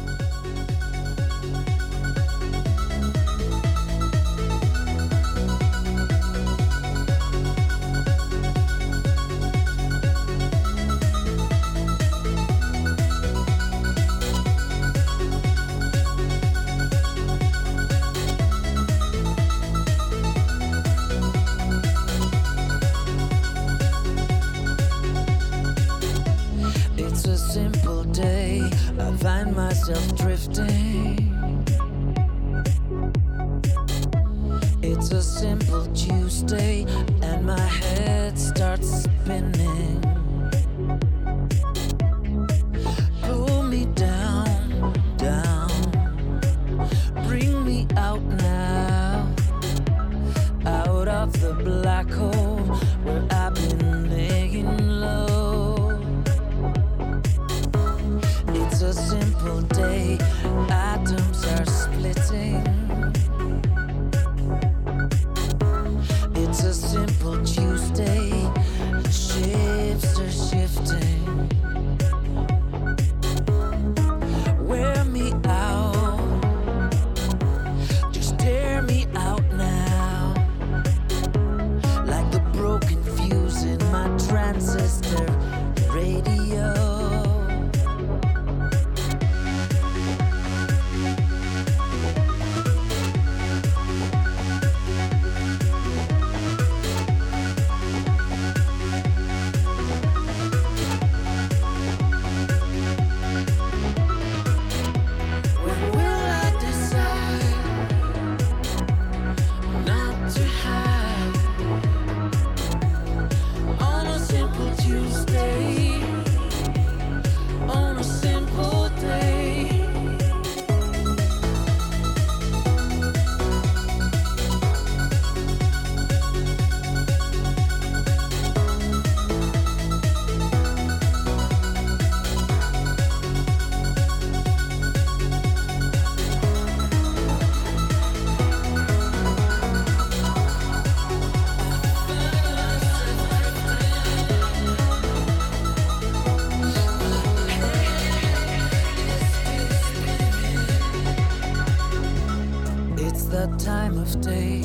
Time of day,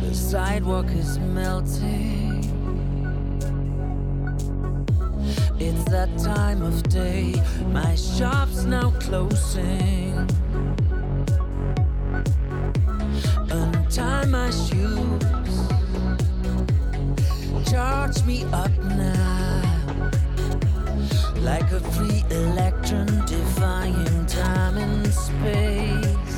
the sidewalk is melting. It's that time of day, my shop's now closing. Untie my shoes, charge me up now. Like a free electron defying time and space.